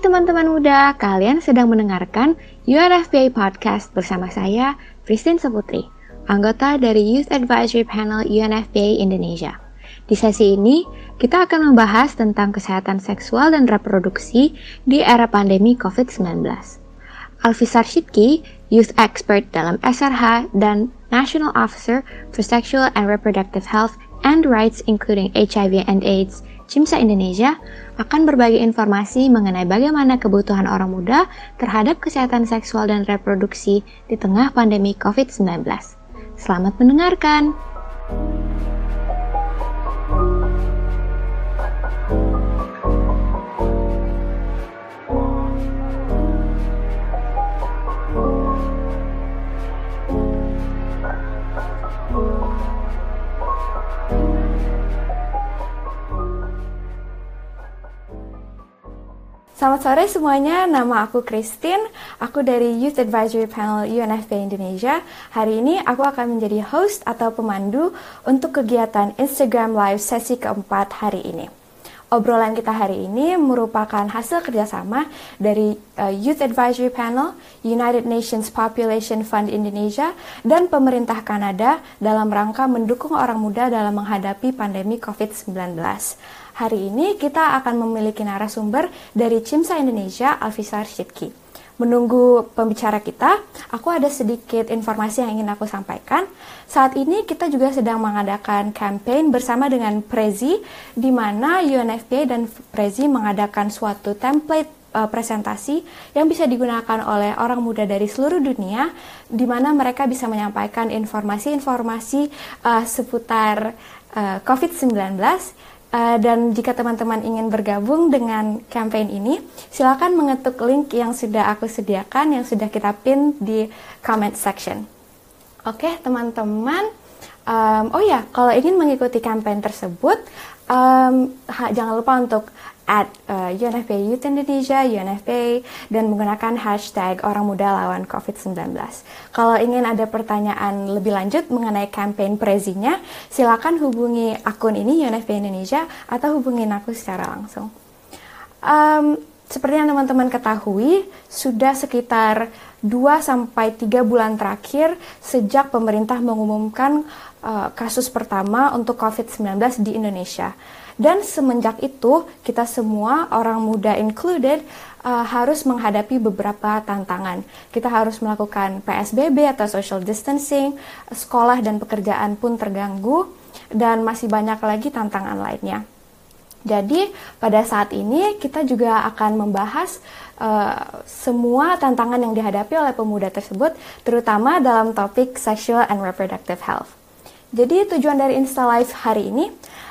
Teman-teman muda, kalian sedang mendengarkan UNFPA Podcast bersama saya, Christine Seputri, anggota dari Youth Advisory Panel UNFPA Indonesia. Di sesi ini, kita akan membahas tentang kesehatan seksual dan reproduksi di era pandemi COVID-19. Alfisar Shidki, Youth Expert dalam SRH dan National Officer for Sexual and Reproductive Health and Rights including HIV and AIDS, CIMSA Indonesia, akan berbagi informasi mengenai bagaimana kebutuhan orang muda terhadap kesehatan seksual dan reproduksi di tengah pandemi COVID-19. Selamat mendengarkan! Selamat sore semuanya, nama aku Christine, aku dari Youth Advisory Panel UNFPA Indonesia. Hari ini aku akan menjadi host atau pemandu untuk kegiatan Instagram Live sesi keempat hari ini. Obrolan kita hari ini merupakan hasil kerjasama dari uh, Youth Advisory Panel, United Nations Population Fund Indonesia, dan pemerintah Kanada dalam rangka mendukung orang muda dalam menghadapi pandemi COVID-19. Hari ini kita akan memiliki narasumber dari CIMSA Indonesia, Alfisar Shidki. Menunggu pembicara kita, aku ada sedikit informasi yang ingin aku sampaikan. Saat ini kita juga sedang mengadakan campaign bersama dengan Prezi, di mana UNFPA dan Prezi mengadakan suatu template uh, presentasi yang bisa digunakan oleh orang muda dari seluruh dunia, di mana mereka bisa menyampaikan informasi-informasi uh, seputar uh, COVID-19 Uh, dan jika teman-teman ingin bergabung dengan campaign ini, silakan mengetuk link yang sudah aku sediakan, yang sudah kita pin di comment section. Oke, okay, teman-teman. Um, oh ya, kalau ingin mengikuti campaign tersebut, um, ha, jangan lupa untuk at uh, UNFPA Youth Indonesia, UNFPA, dan menggunakan hashtag orang muda lawan COVID-19. Kalau ingin ada pertanyaan lebih lanjut mengenai campaign prezinya, silakan hubungi akun ini UNFPA Indonesia atau hubungin aku secara langsung. Um, seperti yang teman-teman ketahui, sudah sekitar 2 sampai 3 bulan terakhir sejak pemerintah mengumumkan uh, kasus pertama untuk COVID-19 di Indonesia. Dan semenjak itu, kita semua, orang muda included, uh, harus menghadapi beberapa tantangan. Kita harus melakukan PSBB atau social distancing, sekolah dan pekerjaan pun terganggu, dan masih banyak lagi tantangan lainnya. Jadi, pada saat ini kita juga akan membahas uh, semua tantangan yang dihadapi oleh pemuda tersebut, terutama dalam topik sexual and reproductive health. Jadi, tujuan dari Insta Live hari ini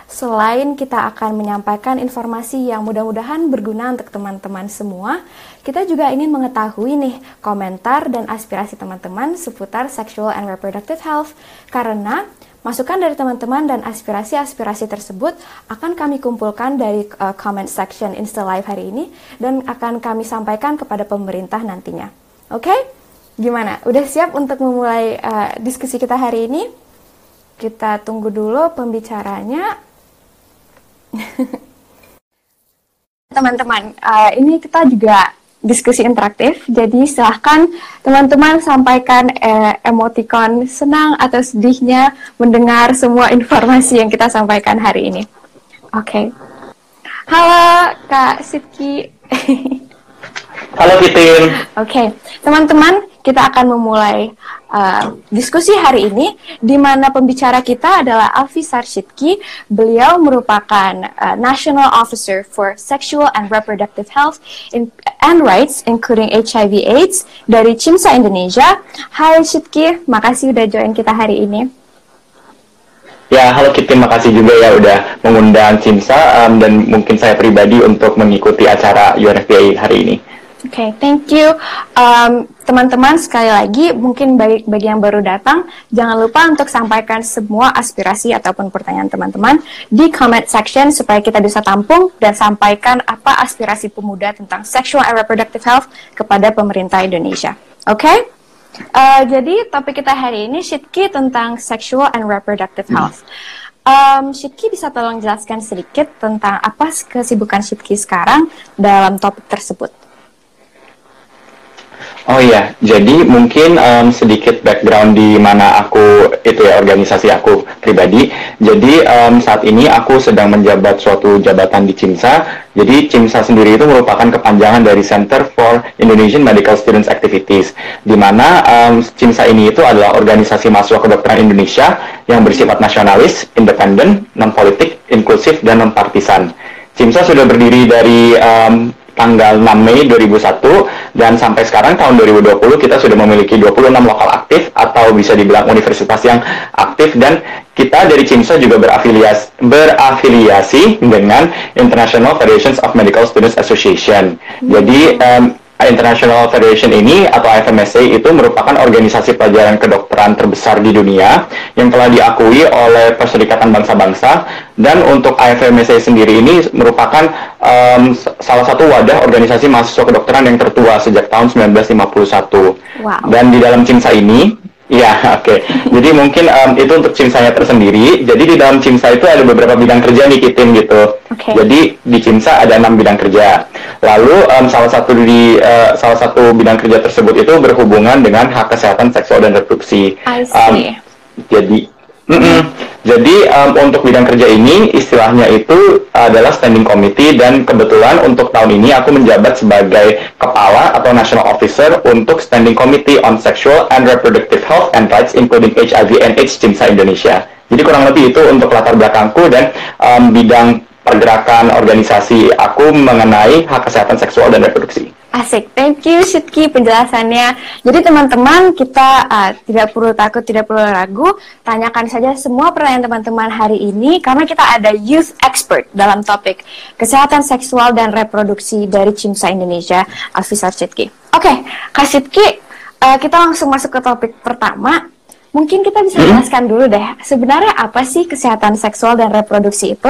Selain kita akan menyampaikan informasi yang mudah-mudahan berguna untuk teman-teman semua, kita juga ingin mengetahui nih komentar dan aspirasi teman-teman seputar sexual and reproductive health karena Masukan dari teman-teman dan aspirasi-aspirasi tersebut akan kami kumpulkan dari uh, comment section Insta Live hari ini dan akan kami sampaikan kepada pemerintah nantinya. Oke? Okay? Gimana? Udah siap untuk memulai uh, diskusi kita hari ini? Kita tunggu dulu pembicaranya. Teman-teman, uh, ini kita juga diskusi interaktif, jadi silahkan teman-teman sampaikan uh, emoticon senang atau sedihnya mendengar semua informasi yang kita sampaikan hari ini. Oke. Okay. Halo Kak Sidki. Halo Titin. Oke, okay. teman-teman, kita akan memulai uh, diskusi hari ini di mana pembicara kita adalah Alfi Sarshidki. Beliau merupakan uh, National Officer for Sexual and Reproductive Health in, and Rights including HIV AIDS dari CIMSA Indonesia. Hai Shidki, makasih udah join kita hari ini. Ya, halo Kitty, makasih juga ya udah mengundang CIMSA um, dan mungkin saya pribadi untuk mengikuti acara UNFPA hari ini. Oke, okay, thank you. Um, teman-teman, sekali lagi, mungkin bagi, bagi yang baru datang, jangan lupa untuk sampaikan semua aspirasi ataupun pertanyaan teman-teman di comment section supaya kita bisa tampung dan sampaikan apa aspirasi pemuda tentang sexual and reproductive health kepada pemerintah Indonesia. Oke? Okay? Uh, jadi topik kita hari ini Shitki tentang sexual and reproductive health. Um, Shitki bisa tolong jelaskan sedikit tentang apa kesibukan Shitki sekarang dalam topik tersebut? Oh iya, jadi mungkin um, sedikit background di mana aku itu ya organisasi aku pribadi. Jadi um, saat ini aku sedang menjabat suatu jabatan di CIMSA. Jadi CIMSA sendiri itu merupakan kepanjangan dari Center for Indonesian Medical Students Activities, di mana um, CIMSA ini itu adalah organisasi mahasiswa kedokteran Indonesia yang bersifat nasionalis, independen, non politik, inklusif dan non partisan. CIMSA sudah berdiri dari um, tanggal 6 Mei 2001 dan sampai sekarang tahun 2020 kita sudah memiliki 26 lokal aktif atau bisa dibilang universitas yang aktif dan kita dari CIMSA juga berafiliasi, berafiliasi dengan International Federations of Medical Students Association. Jadi um, International Federation ini atau IFMSA itu merupakan organisasi pelajaran kedokteran terbesar di dunia yang telah diakui oleh Perserikatan Bangsa-Bangsa dan untuk IFMSA sendiri ini merupakan um, salah satu wadah organisasi mahasiswa kedokteran yang tertua sejak tahun 1951. Wow. Dan di dalam CIMSA ini Iya, oke. Okay. Jadi mungkin um, itu untuk CIMSA-nya tersendiri. Jadi di dalam CIMSA itu ada beberapa bidang kerja nih Kitin gitu. Okay. Jadi di CIMSA ada enam bidang kerja. Lalu um, salah satu di uh, salah satu bidang kerja tersebut itu berhubungan dengan hak kesehatan seksual dan reproduksi. I see. Um, jadi Mm -mm. Jadi um, untuk bidang kerja ini istilahnya itu adalah standing committee dan kebetulan untuk tahun ini aku menjabat sebagai kepala atau national officer untuk standing committee on sexual and reproductive health and rights including HIV and AIDS CIMSA Indonesia. Jadi kurang lebih itu untuk latar belakangku dan um, bidang pergerakan organisasi aku mengenai hak kesehatan seksual dan reproduksi. Asik, thank you Shitki penjelasannya. Jadi teman-teman kita uh, tidak perlu takut, tidak perlu ragu, tanyakan saja semua pertanyaan teman-teman hari ini karena kita ada youth expert dalam topik kesehatan seksual dan reproduksi dari CIMSA Indonesia, Alfisa Shitki. Oke, okay, Kak Shitki, uh, kita langsung masuk ke topik pertama. Mungkin kita bisa hmm? jelaskan dulu deh, sebenarnya apa sih kesehatan seksual dan reproduksi itu?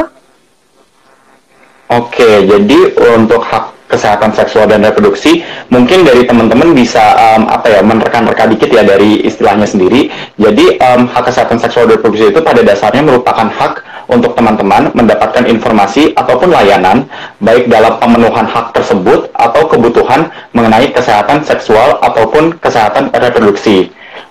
Oke, jadi untuk hak kesehatan seksual dan reproduksi mungkin dari teman-teman bisa um, apa ya menerka-nerka dikit ya dari istilahnya sendiri. Jadi um, hak kesehatan seksual dan reproduksi itu pada dasarnya merupakan hak untuk teman-teman mendapatkan informasi ataupun layanan baik dalam pemenuhan hak tersebut atau kebutuhan mengenai kesehatan seksual ataupun kesehatan reproduksi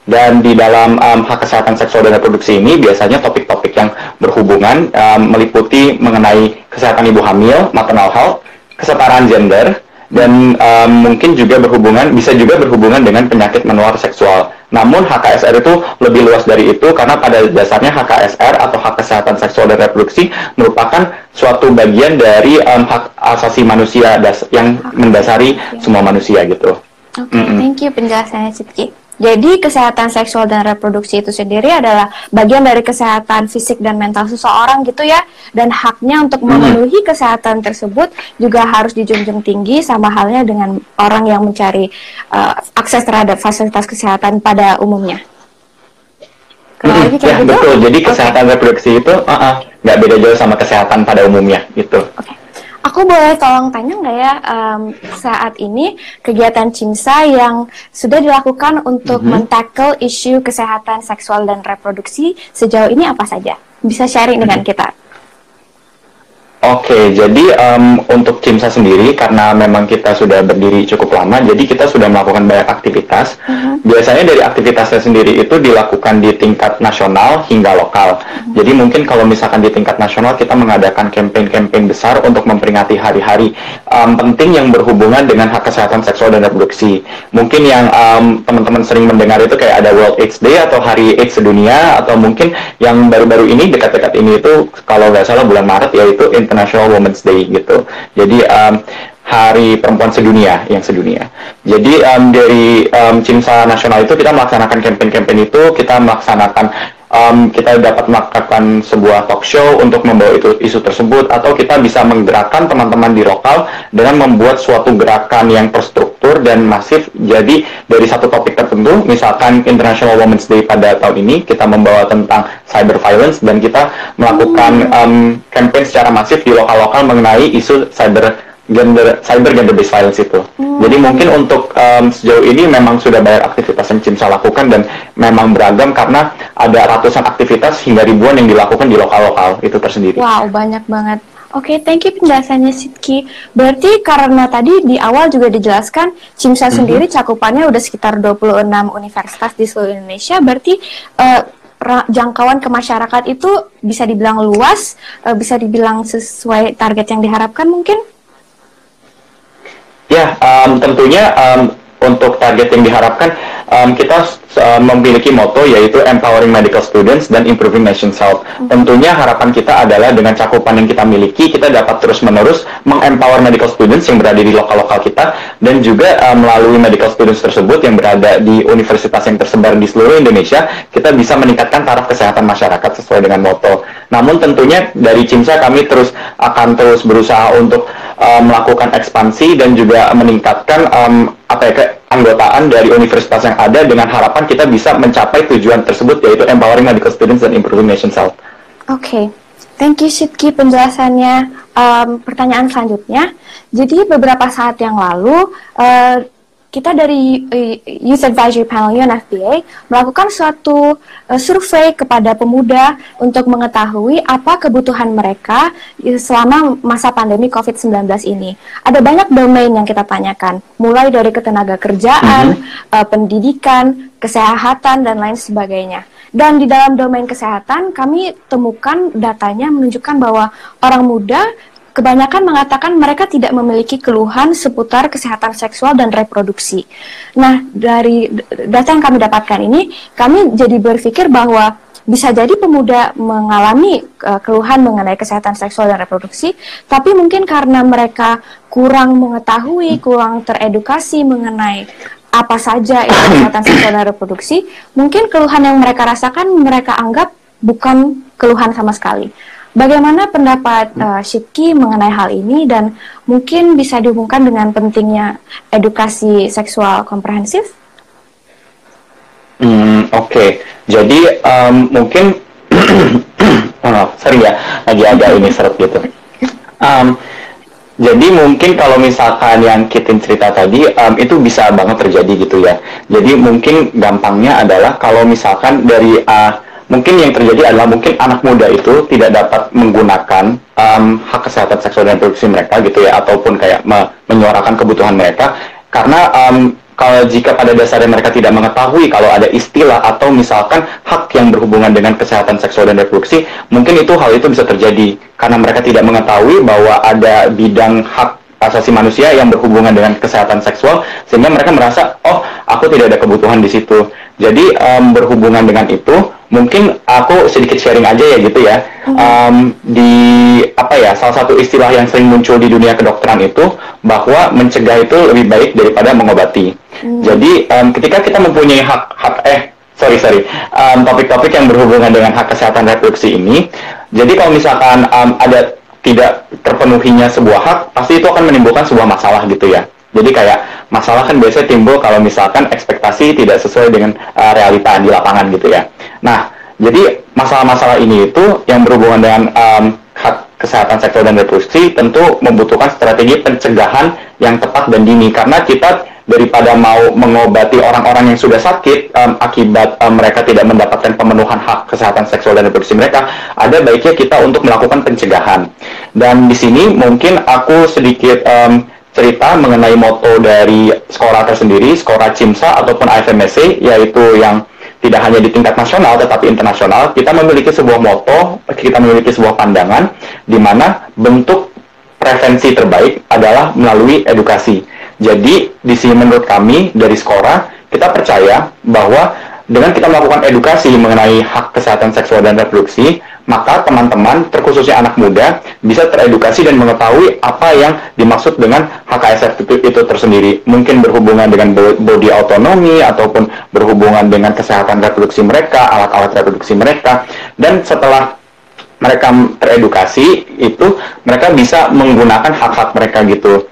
dan di dalam um, hak kesehatan seksual dan reproduksi ini biasanya topik-topik yang berhubungan um, meliputi mengenai kesehatan ibu hamil, maternal health, kesetaraan gender dan um, mungkin juga berhubungan bisa juga berhubungan dengan penyakit menular seksual. Namun HKSR itu lebih luas dari itu karena pada dasarnya HKSR atau hak kesehatan seksual dan reproduksi merupakan suatu bagian dari um, hak asasi manusia das yang mendasari semua manusia gitu. Oke, okay, mm -hmm. thank you penjelasannya Citki. Jadi kesehatan seksual dan reproduksi itu sendiri adalah bagian dari kesehatan fisik dan mental seseorang gitu ya. Dan haknya untuk hmm. memenuhi kesehatan tersebut juga harus dijunjung tinggi sama halnya dengan orang yang mencari uh, akses terhadap fasilitas kesehatan pada umumnya. Hmm, ya, gitu? betul. Jadi kesehatan okay. reproduksi itu uh -uh, nggak beda jauh sama kesehatan pada umumnya gitu. Okay. Aku boleh tolong tanya nggak ya um, saat ini kegiatan CIMSA yang sudah dilakukan untuk mm -hmm. mentackle isu kesehatan seksual dan reproduksi sejauh ini apa saja? Bisa sharing dengan mhm. kita. Oke, jadi um, untuk CIMSA sendiri karena memang kita sudah berdiri cukup lama, jadi kita sudah melakukan banyak aktivitas. Uh-huh. Biasanya dari aktivitasnya sendiri itu dilakukan di tingkat nasional hingga lokal. Uh-huh. Jadi mungkin kalau misalkan di tingkat nasional kita mengadakan campaign-campaign besar untuk memperingati hari-hari um, penting yang berhubungan dengan hak kesehatan seksual dan reproduksi. Mungkin yang um, teman-teman sering mendengar itu kayak ada World AIDS Day atau Hari AIDS sedunia atau mungkin yang baru-baru ini dekat-dekat ini itu kalau nggak salah bulan Maret yaitu International Women's Day gitu. Jadi um, Hari Perempuan Sedunia yang sedunia. Jadi um, dari um, CIMSA Nasional itu kita melaksanakan campaign-campaign itu, kita melaksanakan um, kita dapat melakukan sebuah talk show untuk membawa itu isu tersebut atau kita bisa menggerakkan teman-teman di lokal dengan membuat suatu gerakan yang terstruktur dan masif. Jadi dari satu topik tertentu misalkan International Women's Day pada tahun ini kita membawa tentang cyber violence dan kita melakukan um, campaign secara masif di lokal-lokal mengenai isu cyber gender cyber gender based violence itu. Hmm. Jadi mungkin untuk um, sejauh ini memang sudah banyak aktivitas yang CIMSA lakukan dan memang beragam karena ada ratusan aktivitas hingga ribuan yang dilakukan di lokal-lokal itu tersendiri. Wow, banyak banget. Oke, okay, thank you penjelasannya Sidki. Berarti karena tadi di awal juga dijelaskan CIMSA mm -hmm. sendiri cakupannya udah sekitar 26 universitas di seluruh Indonesia, berarti uh, jangkauan ke masyarakat itu bisa dibilang luas, uh, bisa dibilang sesuai target yang diharapkan mungkin? Ya, um, tentunya um, untuk target yang diharapkan um, kita uh, memiliki moto yaitu empowering medical students dan improving nation's health. Hmm. Tentunya harapan kita adalah dengan cakupan yang kita miliki kita dapat terus-menerus mengempower medical students yang berada di lokal-lokal kita dan juga uh, melalui medical students tersebut yang berada di universitas yang tersebar di seluruh Indonesia kita bisa meningkatkan taraf kesehatan masyarakat sesuai dengan moto. Namun tentunya dari CIMSA kami terus akan terus berusaha untuk uh, melakukan ekspansi dan juga meningkatkan um, apa ya keanggotaan dari universitas yang ada dengan harapan kita bisa mencapai tujuan tersebut yaitu empowering medical students dan improving nation's health. Oke. Okay. Thank you Sidki penjelasannya. Um, pertanyaan selanjutnya, jadi beberapa saat yang lalu uh, kita dari eh, Youth Advisory Panel UNFPA melakukan suatu uh, survei kepada pemuda untuk mengetahui apa kebutuhan mereka selama masa pandemi COVID-19 ini. Ada banyak domain yang kita tanyakan, mulai dari ketenaga kerjaan, mm -hmm. uh, pendidikan, kesehatan, dan lain sebagainya. Dan di dalam domain kesehatan, kami temukan datanya menunjukkan bahwa orang muda kebanyakan mengatakan mereka tidak memiliki keluhan seputar kesehatan seksual dan reproduksi. Nah, dari data yang kami dapatkan ini, kami jadi berpikir bahwa bisa jadi pemuda mengalami uh, keluhan mengenai kesehatan seksual dan reproduksi, tapi mungkin karena mereka kurang mengetahui, kurang teredukasi mengenai apa saja itu kesehatan seksual dan reproduksi, mungkin keluhan yang mereka rasakan mereka anggap bukan keluhan sama sekali. Bagaimana pendapat uh, Shiki mengenai hal ini dan mungkin bisa dihubungkan dengan pentingnya edukasi seksual komprehensif? Hmm, Oke, okay. jadi um, mungkin oh, sorry ya, lagi agak ini seret gitu. Um, jadi mungkin kalau misalkan yang Kitin cerita tadi um, itu bisa banget terjadi gitu ya. Jadi mungkin gampangnya adalah kalau misalkan dari uh, mungkin yang terjadi adalah mungkin anak muda itu tidak dapat menggunakan um, hak kesehatan seksual dan reproduksi mereka gitu ya ataupun kayak me menyuarakan kebutuhan mereka. Karena um, kalau jika pada dasarnya mereka tidak mengetahui kalau ada istilah atau misalkan hak yang berhubungan dengan kesehatan seksual dan reproduksi mungkin itu hal itu bisa terjadi. Karena mereka tidak mengetahui bahwa ada bidang hak asasi manusia yang berhubungan dengan kesehatan seksual sehingga mereka merasa oh aku tidak ada kebutuhan di situ. Jadi um, berhubungan dengan itu mungkin aku sedikit sharing aja ya gitu ya. Um, di apa ya salah satu istilah yang sering muncul di dunia kedokteran itu bahwa mencegah itu lebih baik daripada mengobati. Hmm. jadi um, ketika kita mempunyai hak hak eh sorry sorry topik-topik um, yang berhubungan dengan hak kesehatan reproduksi ini jadi kalau misalkan um, ada tidak terpenuhinya sebuah hak pasti itu akan menimbulkan sebuah masalah gitu ya jadi kayak masalah kan biasanya timbul kalau misalkan ekspektasi tidak sesuai dengan uh, realita di lapangan gitu ya. Nah, jadi masalah-masalah ini itu yang berhubungan dengan um, hak kesehatan seksual dan reproduksi tentu membutuhkan strategi pencegahan yang tepat dan dini karena kita daripada mau mengobati orang-orang yang sudah sakit um, akibat um, mereka tidak mendapatkan pemenuhan hak kesehatan seksual dan reproduksi mereka, ada baiknya kita untuk melakukan pencegahan. Dan di sini mungkin aku sedikit um, cerita mengenai moto dari sekolah tersendiri, sekolah CIMSA ataupun AFMSC, yaitu yang tidak hanya di tingkat nasional tetapi internasional, kita memiliki sebuah moto, kita memiliki sebuah pandangan di mana bentuk prevensi terbaik adalah melalui edukasi. Jadi di sini menurut kami dari sekolah kita percaya bahwa dengan kita melakukan edukasi mengenai hak kesehatan seksual dan reproduksi, maka teman-teman, terkhususnya anak muda, bisa teredukasi dan mengetahui apa yang dimaksud dengan HKSF itu, itu tersendiri. Mungkin berhubungan dengan body autonomy, ataupun berhubungan dengan kesehatan reproduksi mereka, alat-alat reproduksi mereka. Dan setelah mereka teredukasi, itu mereka bisa menggunakan hak-hak mereka gitu.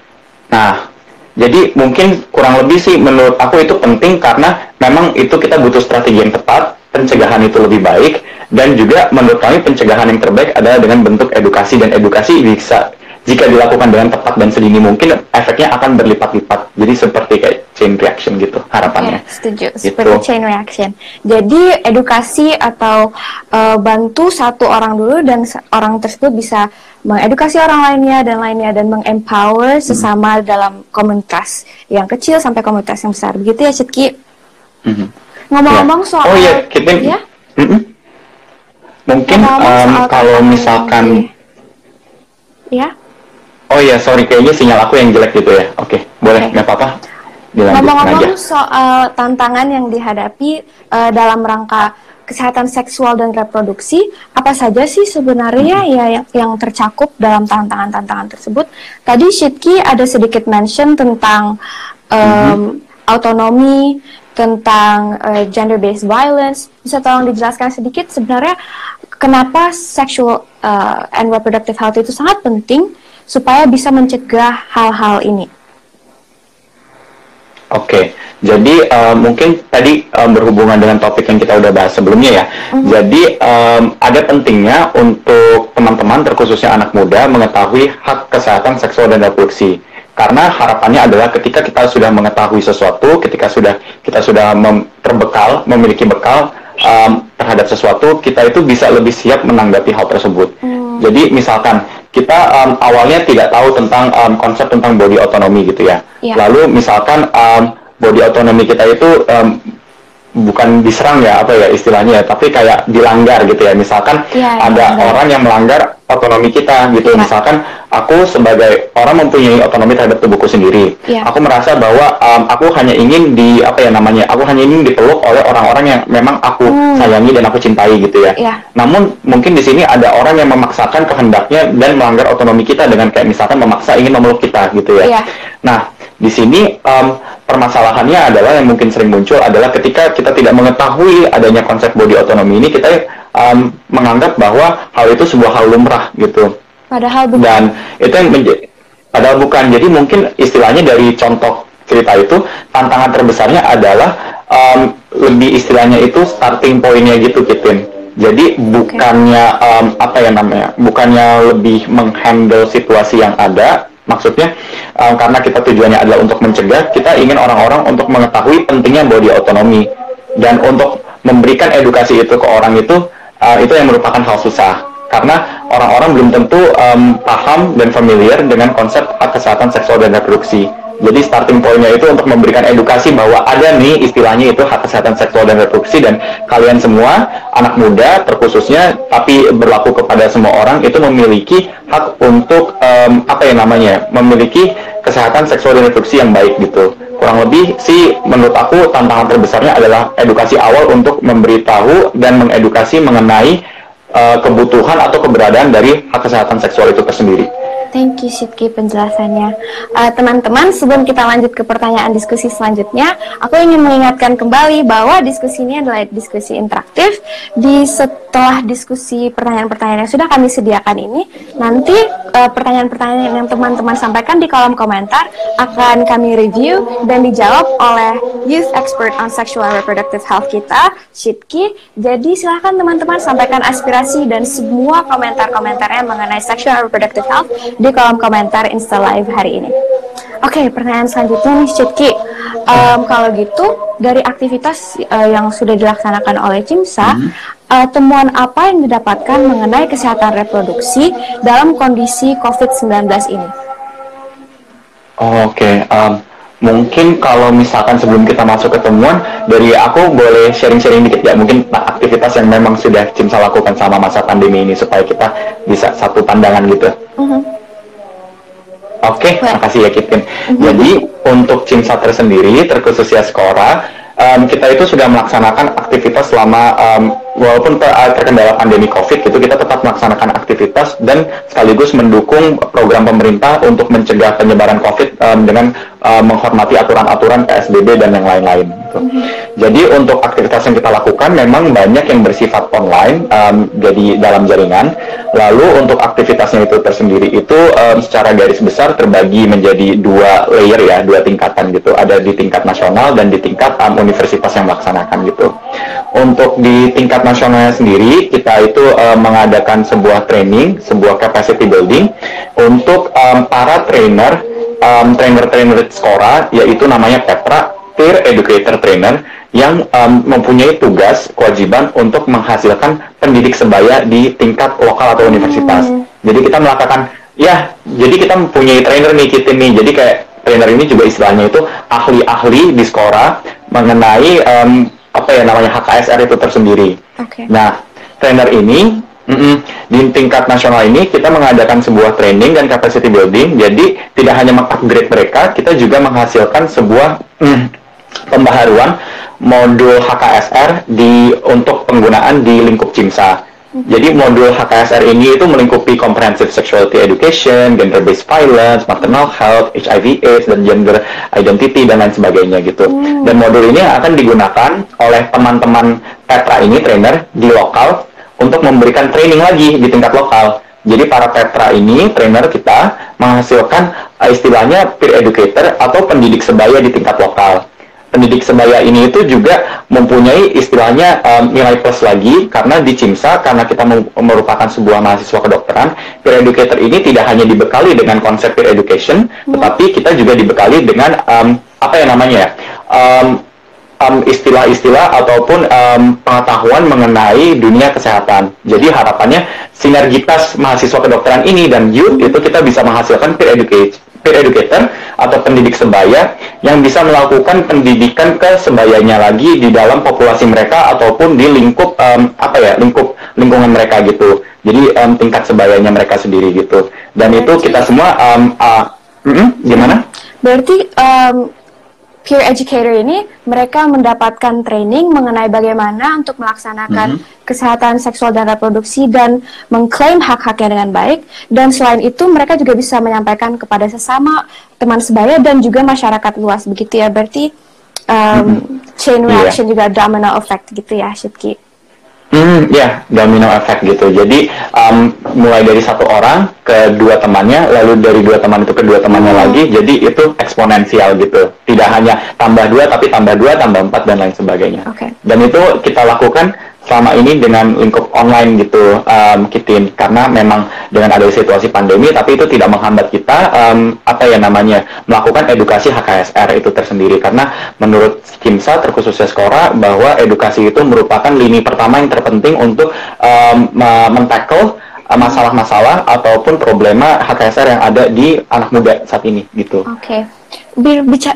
Nah, jadi mungkin kurang lebih sih menurut aku itu penting karena memang itu kita butuh strategi yang tepat, pencegahan itu lebih baik, dan juga menurut kami pencegahan yang terbaik adalah dengan bentuk edukasi dan edukasi bisa jika dilakukan dengan tepat dan sedini mungkin efeknya akan berlipat-lipat. Jadi seperti kayak chain reaction gitu harapannya. Okay, setuju. Gitu. Seperti chain reaction. Jadi edukasi atau uh, bantu satu orang dulu dan orang tersebut bisa mengedukasi orang lainnya dan lainnya dan mengempower hmm. sesama dalam komunitas yang kecil sampai komunitas yang besar. Begitu ya, Citki? Hmm. Ngomong-ngomong ya. soal Oh iya, kita ya? Mm -mm. Mungkin um, kalau misalkan ya. Oh iya, sorry kayaknya sinyal aku yang jelek gitu ya. Oke, okay, boleh, nggak okay. apa-apa. Ngomong-ngomong soal tantangan yang dihadapi uh, dalam rangka kesehatan seksual dan reproduksi, apa saja sih sebenarnya hmm. ya yang, yang tercakup dalam tantangan-tantangan tersebut? Tadi Shitki ada sedikit mention tentang um, hmm. autonomi, tentang uh, gender-based violence. Bisa tolong dijelaskan sedikit sebenarnya kenapa sexual uh, and reproductive health itu sangat penting supaya bisa mencegah hal-hal ini? Oke, okay. jadi uh, mungkin tadi um, berhubungan dengan topik yang kita udah bahas sebelumnya ya. Mm-hmm. Jadi um, ada pentingnya untuk teman-teman, terkhususnya anak muda, mengetahui hak kesehatan seksual dan reproduksi karena harapannya adalah ketika kita sudah mengetahui sesuatu, ketika sudah kita sudah mem terbekal, memiliki bekal um, terhadap sesuatu, kita itu bisa lebih siap menanggapi hal tersebut. Hmm. Jadi misalkan kita um, awalnya tidak tahu tentang um, konsep tentang body autonomy gitu ya. ya. Lalu misalkan um, body autonomy kita itu um, bukan diserang ya apa ya istilahnya ya, tapi kayak dilanggar gitu ya misalkan ya, ya, ada ya. orang yang melanggar otonomi kita gitu ya. misalkan aku sebagai orang mempunyai otonomi terhadap tubuhku sendiri ya. aku merasa bahwa um, aku hanya ingin di apa ya namanya aku hanya ingin dipeluk oleh orang-orang yang memang aku hmm. sayangi dan aku cintai gitu ya. ya namun mungkin di sini ada orang yang memaksakan kehendaknya dan melanggar otonomi kita dengan kayak misalkan memaksa ingin memeluk kita gitu ya, ya. nah di sini um, permasalahannya adalah yang mungkin sering muncul adalah ketika kita tidak mengetahui adanya konsep body autonomy ini kita um, menganggap bahwa hal itu sebuah hal lumrah gitu. Padahal bukan. Dan itu yang menjadi padahal bukan. Jadi mungkin istilahnya dari contoh cerita itu tantangan terbesarnya adalah um, lebih istilahnya itu starting pointnya gitu Kitin. Jadi bukannya um, apa ya namanya, bukannya lebih menghandle situasi yang ada, Maksudnya um, karena kita tujuannya adalah untuk mencegah, kita ingin orang-orang untuk mengetahui pentingnya body autonomy dan untuk memberikan edukasi itu ke orang itu uh, itu yang merupakan hal susah karena orang-orang belum tentu um, paham dan familiar dengan konsep kesehatan seksual dan reproduksi. Jadi starting pointnya itu untuk memberikan edukasi bahwa ada nih istilahnya itu hak kesehatan seksual dan reproduksi dan kalian semua anak muda terkhususnya tapi berlaku kepada semua orang itu memiliki hak untuk um, apa ya namanya memiliki kesehatan seksual dan reproduksi yang baik gitu. Kurang lebih sih menurut aku tantangan terbesarnya adalah edukasi awal untuk memberitahu dan mengedukasi mengenai uh, kebutuhan atau keberadaan dari hak kesehatan seksual itu tersendiri. Thank you Sidki penjelasannya. Eh, teman-teman, uh, sebelum kita lanjut ke pertanyaan diskusi selanjutnya, aku ingin mengingatkan kembali bahwa diskusi ini adalah diskusi interaktif. Di setelah diskusi pertanyaan-pertanyaan yang sudah kami sediakan ini, nanti pertanyaan pertanyaan-pertanyaan yang teman-teman sampaikan di kolom komentar akan kami review dan dijawab oleh Youth Expert on Sexual Reproductive Health kita, Sidki. Jadi silahkan teman-teman sampaikan aspirasi dan semua komentar-komentarnya mengenai sexual reproductive health di kolom komentar Insta Live hari ini. Oke, okay, pertanyaan selanjutnya nih Citki. Um, kalau gitu, dari aktivitas uh, yang sudah dilaksanakan oleh CIMSA, hmm. uh, temuan apa yang didapatkan mengenai kesehatan reproduksi dalam kondisi COVID-19 ini? Oh, Oke, okay. um, mungkin kalau misalkan sebelum kita masuk ke temuan, dari aku boleh sharing-sharing dikit ya, mungkin aktivitas yang memang sudah CIMSA lakukan sama masa pandemi ini supaya kita bisa satu pandangan gitu. Uh -huh. Oke, okay, makasih ya Kitin. Mm-hmm. Jadi untuk CIMSA tersendiri, terkhusus ya Skora, um, kita itu sudah melaksanakan aktivitas selama um, walaupun uh, terkendala pandemi COVID itu kita tetap melaksanakan aktivitas dan sekaligus mendukung program pemerintah untuk mencegah penyebaran COVID um, dengan uh, menghormati aturan-aturan PSBB dan yang lain-lain Gitu. Jadi untuk aktivitas yang kita lakukan memang banyak yang bersifat online, um, jadi dalam jaringan. Lalu untuk aktivitasnya itu tersendiri itu um, secara garis besar terbagi menjadi dua layer ya, dua tingkatan gitu. Ada di tingkat nasional dan di tingkat um, universitas yang melaksanakan gitu. Untuk di tingkat nasionalnya sendiri kita itu um, mengadakan sebuah training, sebuah capacity building untuk um, para trainer um, trainer-trainer Skora yaitu namanya Petra peer educator trainer yang um, mempunyai tugas kewajiban untuk menghasilkan pendidik sebaya di tingkat lokal atau universitas. Hmm. Jadi kita melakukan ya, jadi kita mempunyai trainer nih kita nih. Jadi kayak trainer ini juga istilahnya itu ahli-ahli di Skora mengenai um, apa ya namanya HKSR itu tersendiri. Okay. Nah, trainer ini Mm -mm. Di tingkat nasional ini kita mengadakan sebuah training dan capacity building. Jadi tidak hanya mengupgrade mereka, kita juga menghasilkan sebuah mm, pembaharuan modul HKSR di untuk penggunaan di lingkup CIMSA. Jadi modul HKSR ini itu melingkupi comprehensive sexuality education, gender-based violence, maternal health, HIV/AIDS dan gender identity dan lain sebagainya gitu. Hmm. Dan modul ini akan digunakan oleh teman-teman Petra ini trainer di lokal untuk memberikan training lagi di tingkat lokal. Jadi para Petra ini trainer kita menghasilkan uh, istilahnya peer educator atau pendidik sebaya di tingkat lokal pendidik sebaya ini itu juga mempunyai istilahnya um, nilai plus lagi karena di CIMSA karena kita merupakan sebuah mahasiswa kedokteran peer educator ini tidak hanya dibekali dengan konsep peer education hmm. tetapi kita juga dibekali dengan um, apa yang namanya ya um, um, istilah-istilah ataupun um, pengetahuan mengenai dunia kesehatan. Jadi harapannya sinergitas mahasiswa kedokteran ini dan youth itu kita bisa menghasilkan peer education peer educator atau pendidik sebaya yang bisa melakukan pendidikan ke sebayanya lagi di dalam populasi mereka ataupun di lingkup um, apa ya lingkup lingkungan mereka gitu. Jadi um, tingkat sebayanya mereka sendiri gitu. Dan berarti, itu kita semua um, uh, mm -mm, gimana? Berarti um, peer educator ini mereka mendapatkan training mengenai bagaimana untuk melaksanakan mm -hmm. kesehatan seksual dan reproduksi dan mengklaim hak-haknya dengan baik dan selain itu mereka juga bisa menyampaikan kepada sesama teman sebaya dan juga masyarakat luas begitu ya berarti um, mm -hmm. chain iya. reaction yeah. juga domino effect gitu ya Shitki. Hmm, ya domino effect gitu. Jadi um, mulai dari satu orang ke dua temannya, lalu dari dua teman itu ke dua temannya hmm. lagi, jadi itu eksponensial gitu. Tidak hanya tambah dua, tapi tambah dua, tambah empat dan lain sebagainya. Okay. Dan itu kita lakukan selama ini dengan lingkup online gitu um, Kitin karena memang dengan ada situasi pandemi tapi itu tidak menghambat kita um, apa ya namanya melakukan edukasi HKSR itu tersendiri karena menurut Kimsa terkhususnya Skora bahwa edukasi itu merupakan lini pertama yang terpenting untuk um, mentackle uh, masalah-masalah ataupun problema HKSR yang ada di anak muda saat ini gitu. Oke. Okay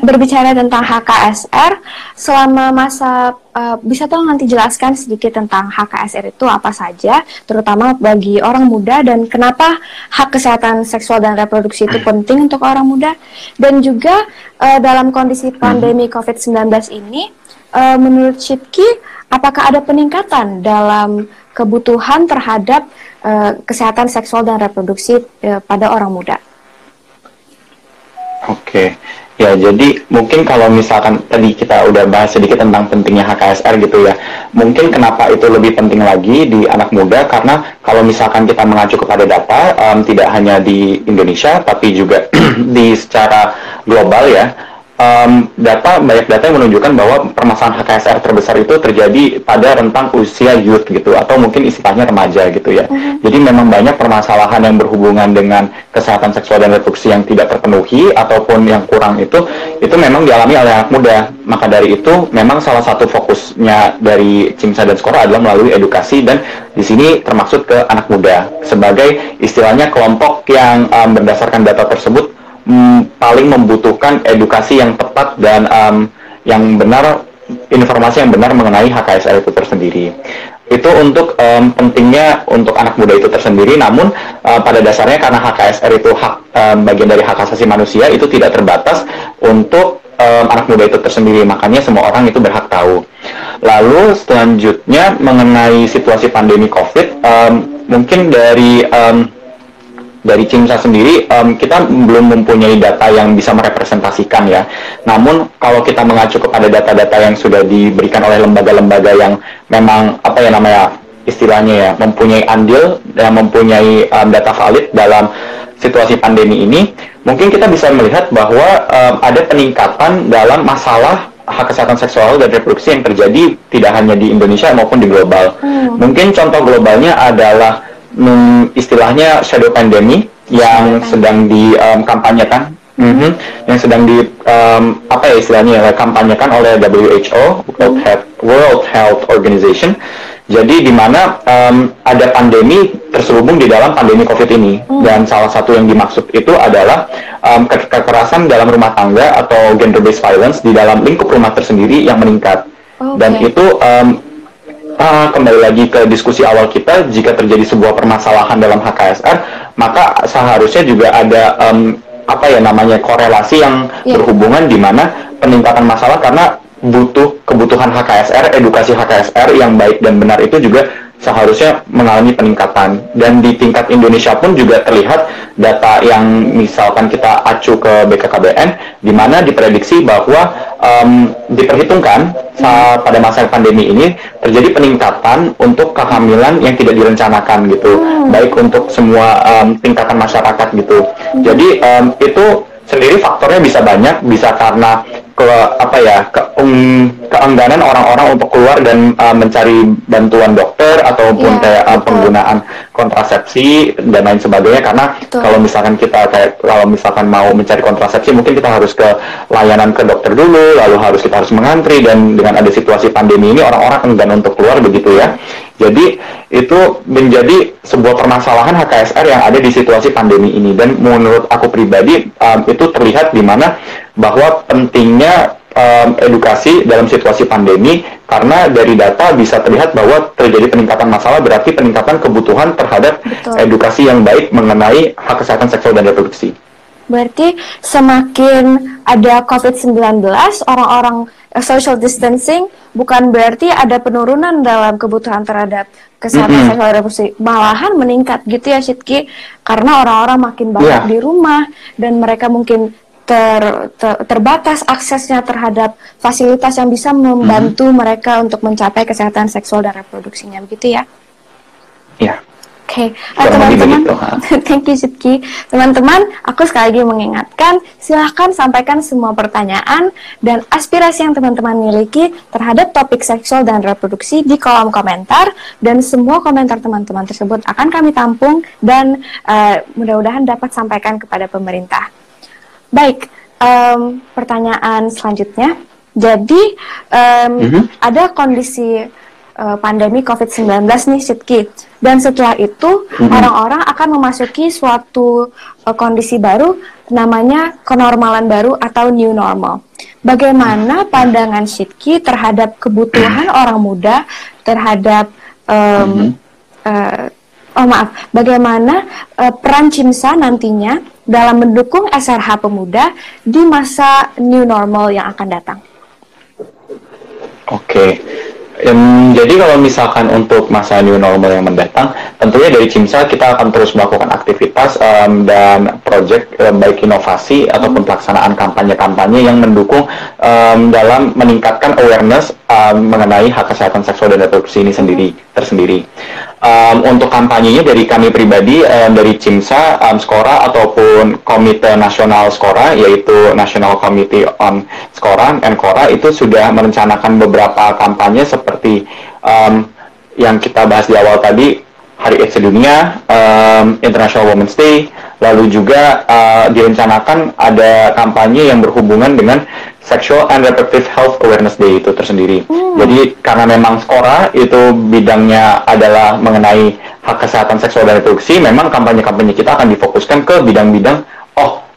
berbicara tentang HKSR selama masa uh, bisa tolong nanti jelaskan sedikit tentang HKSR itu apa saja terutama bagi orang muda dan kenapa hak kesehatan seksual dan reproduksi itu penting untuk orang muda dan juga uh, dalam kondisi pandemi COVID-19 ini uh, menurut Shipki apakah ada peningkatan dalam kebutuhan terhadap uh, kesehatan seksual dan reproduksi uh, pada orang muda? Oke, okay. Ya, jadi mungkin kalau misalkan tadi kita udah bahas sedikit tentang pentingnya HKSR gitu ya. Mungkin kenapa itu lebih penting lagi di anak muda karena kalau misalkan kita mengacu kepada data um, tidak hanya di Indonesia tapi juga di secara global ya um, data banyak data yang menunjukkan bahwa permasalahan HKSR terbesar itu terjadi pada rentang usia youth gitu atau mungkin istilahnya remaja gitu ya. Uh-huh. Jadi memang banyak permasalahan yang berhubungan dengan kesehatan seksual dan reproduksi yang tidak terpenuhi ataupun yang kurang itu itu memang dialami oleh anak muda. Maka dari itu memang salah satu fokusnya dari Cimsa dan Skora adalah melalui edukasi dan di sini termaksud ke anak muda sebagai istilahnya kelompok yang um, berdasarkan data tersebut mm, paling membutuhkan edukasi yang tepat dan um, yang benar informasi yang benar mengenai HKSR itu tersendiri. Itu untuk um, pentingnya untuk anak muda itu tersendiri namun uh, pada dasarnya karena HKSR itu hak um, bagian dari hak asasi manusia itu tidak terbatas untuk um, anak muda itu tersendiri. Makanya semua orang itu berhak tahu. Lalu selanjutnya mengenai situasi pandemi COVID um, mungkin dari um, dari CIMSA sendiri um, kita belum mempunyai data yang bisa merepresentasikan ya. Namun kalau kita mengacu kepada data-data yang sudah diberikan oleh lembaga-lembaga yang memang apa ya namanya istilahnya ya mempunyai andil dan mempunyai um, data valid dalam situasi pandemi ini, mungkin kita bisa melihat bahwa um, ada peningkatan dalam masalah hak kesehatan seksual dan reproduksi yang terjadi tidak hanya di Indonesia maupun di global. Hmm. Mungkin contoh globalnya adalah um, istilahnya shadow pandemic yang sedang dikampanyekan um, mm -hmm, yang sedang di um, apa ya istilahnya ya, kampanyekan oleh WHO World, mm. Health, World Health Organization. Jadi di mana um, ada pandemi terselubung di dalam pandemi COVID ini mm. dan salah satu yang dimaksud itu adalah um, ke kekerasan dalam rumah tangga atau gender based violence di dalam lingkup rumah tersendiri yang meningkat. Okay. Dan itu um, uh, kembali lagi ke diskusi awal kita, jika terjadi sebuah permasalahan dalam HKSR, maka seharusnya juga ada um, apa ya namanya korelasi yang yeah. berhubungan di mana peningkatan masalah karena butuh kebutuhan HKSR, edukasi HKSR yang baik dan benar itu juga seharusnya mengalami peningkatan dan di tingkat Indonesia pun juga terlihat data yang misalkan kita acu ke BKKBN di mana diprediksi bahwa um, diperhitungkan saat pada masa pandemi ini terjadi peningkatan untuk kehamilan yang tidak direncanakan gitu hmm. baik untuk semua um, tingkatan masyarakat gitu hmm. jadi um, itu sendiri faktornya bisa banyak bisa karena ke apa ya ke, um, keengganan orang-orang untuk keluar dan uh, mencari bantuan dokter ataupun yeah, kayak uh, penggunaan kontrasepsi dan lain sebagainya. Karena betul. kalau misalkan kita kayak kalau misalkan mau mencari kontrasepsi mungkin kita harus ke layanan ke dokter dulu lalu harus kita harus mengantri dan dengan ada situasi pandemi ini orang-orang enggan untuk keluar begitu ya. Jadi itu menjadi sebuah permasalahan HKSR yang ada di situasi pandemi ini. Dan menurut aku pribadi um, itu terlihat di mana bahwa pentingnya um, edukasi dalam situasi pandemi karena dari data bisa terlihat bahwa terjadi peningkatan masalah berarti peningkatan kebutuhan terhadap Betul. edukasi yang baik mengenai hak kesehatan seksual dan reproduksi. Berarti semakin ada COVID-19, orang-orang uh, social distancing bukan berarti ada penurunan dalam kebutuhan terhadap kesehatan mm -hmm. seksual dan reproduksi, malahan meningkat gitu ya Sidki, karena orang-orang makin banyak yeah. di rumah dan mereka mungkin ter, ter, terbatas aksesnya terhadap fasilitas yang bisa membantu hmm. mereka untuk mencapai kesehatan seksual dan reproduksinya begitu ya? Iya. Oke, okay. uh, teman-teman, thank you Sidki. Teman-teman, aku sekali lagi mengingatkan, silahkan sampaikan semua pertanyaan dan aspirasi yang teman-teman miliki terhadap topik seksual dan reproduksi di kolom komentar dan semua komentar teman-teman tersebut akan kami tampung dan uh, mudah-mudahan dapat sampaikan kepada pemerintah. Baik, um, pertanyaan selanjutnya. Jadi um, mm -hmm. ada kondisi uh, pandemi COVID-19 nih, Sitki. Dan setelah itu mhm. orang-orang mm -hmm. akan memasuki suatu uh, kondisi baru, namanya kenormalan baru atau new normal. Bagaimana pandangan Sitki terhadap kebutuhan orang muda terhadap um, mm -hmm. uh, oh maaf, bagaimana uh, peran CIMSA nantinya dalam mendukung SRH pemuda di masa new normal yang akan datang? Oke, okay. Um, jadi kalau misalkan untuk masa new normal yang mendatang, tentunya dari CIMSA kita akan terus melakukan aktivitas um, dan proyek um, baik inovasi ataupun pelaksanaan kampanye-kampanye yang mendukung um, dalam meningkatkan awareness um, mengenai hak kesehatan seksual dan reproduksi ini sendiri tersendiri. Um, untuk kampanyenya dari kami pribadi um, dari CIMSA, um, Skora ataupun Komite Nasional Skora yaitu National Committee on Skora, NKORA itu sudah merencanakan beberapa kampanye seperti um, yang kita bahas di awal tadi Hari AIDS Sedunia, um, International Women's Day, lalu juga uh, direncanakan ada kampanye yang berhubungan dengan Sexual and Reproductive Health Awareness Day itu tersendiri. Hmm. Jadi karena memang Skora itu bidangnya adalah mengenai hak kesehatan seksual dan reproduksi, memang kampanye-kampanye kita akan difokuskan ke bidang-bidang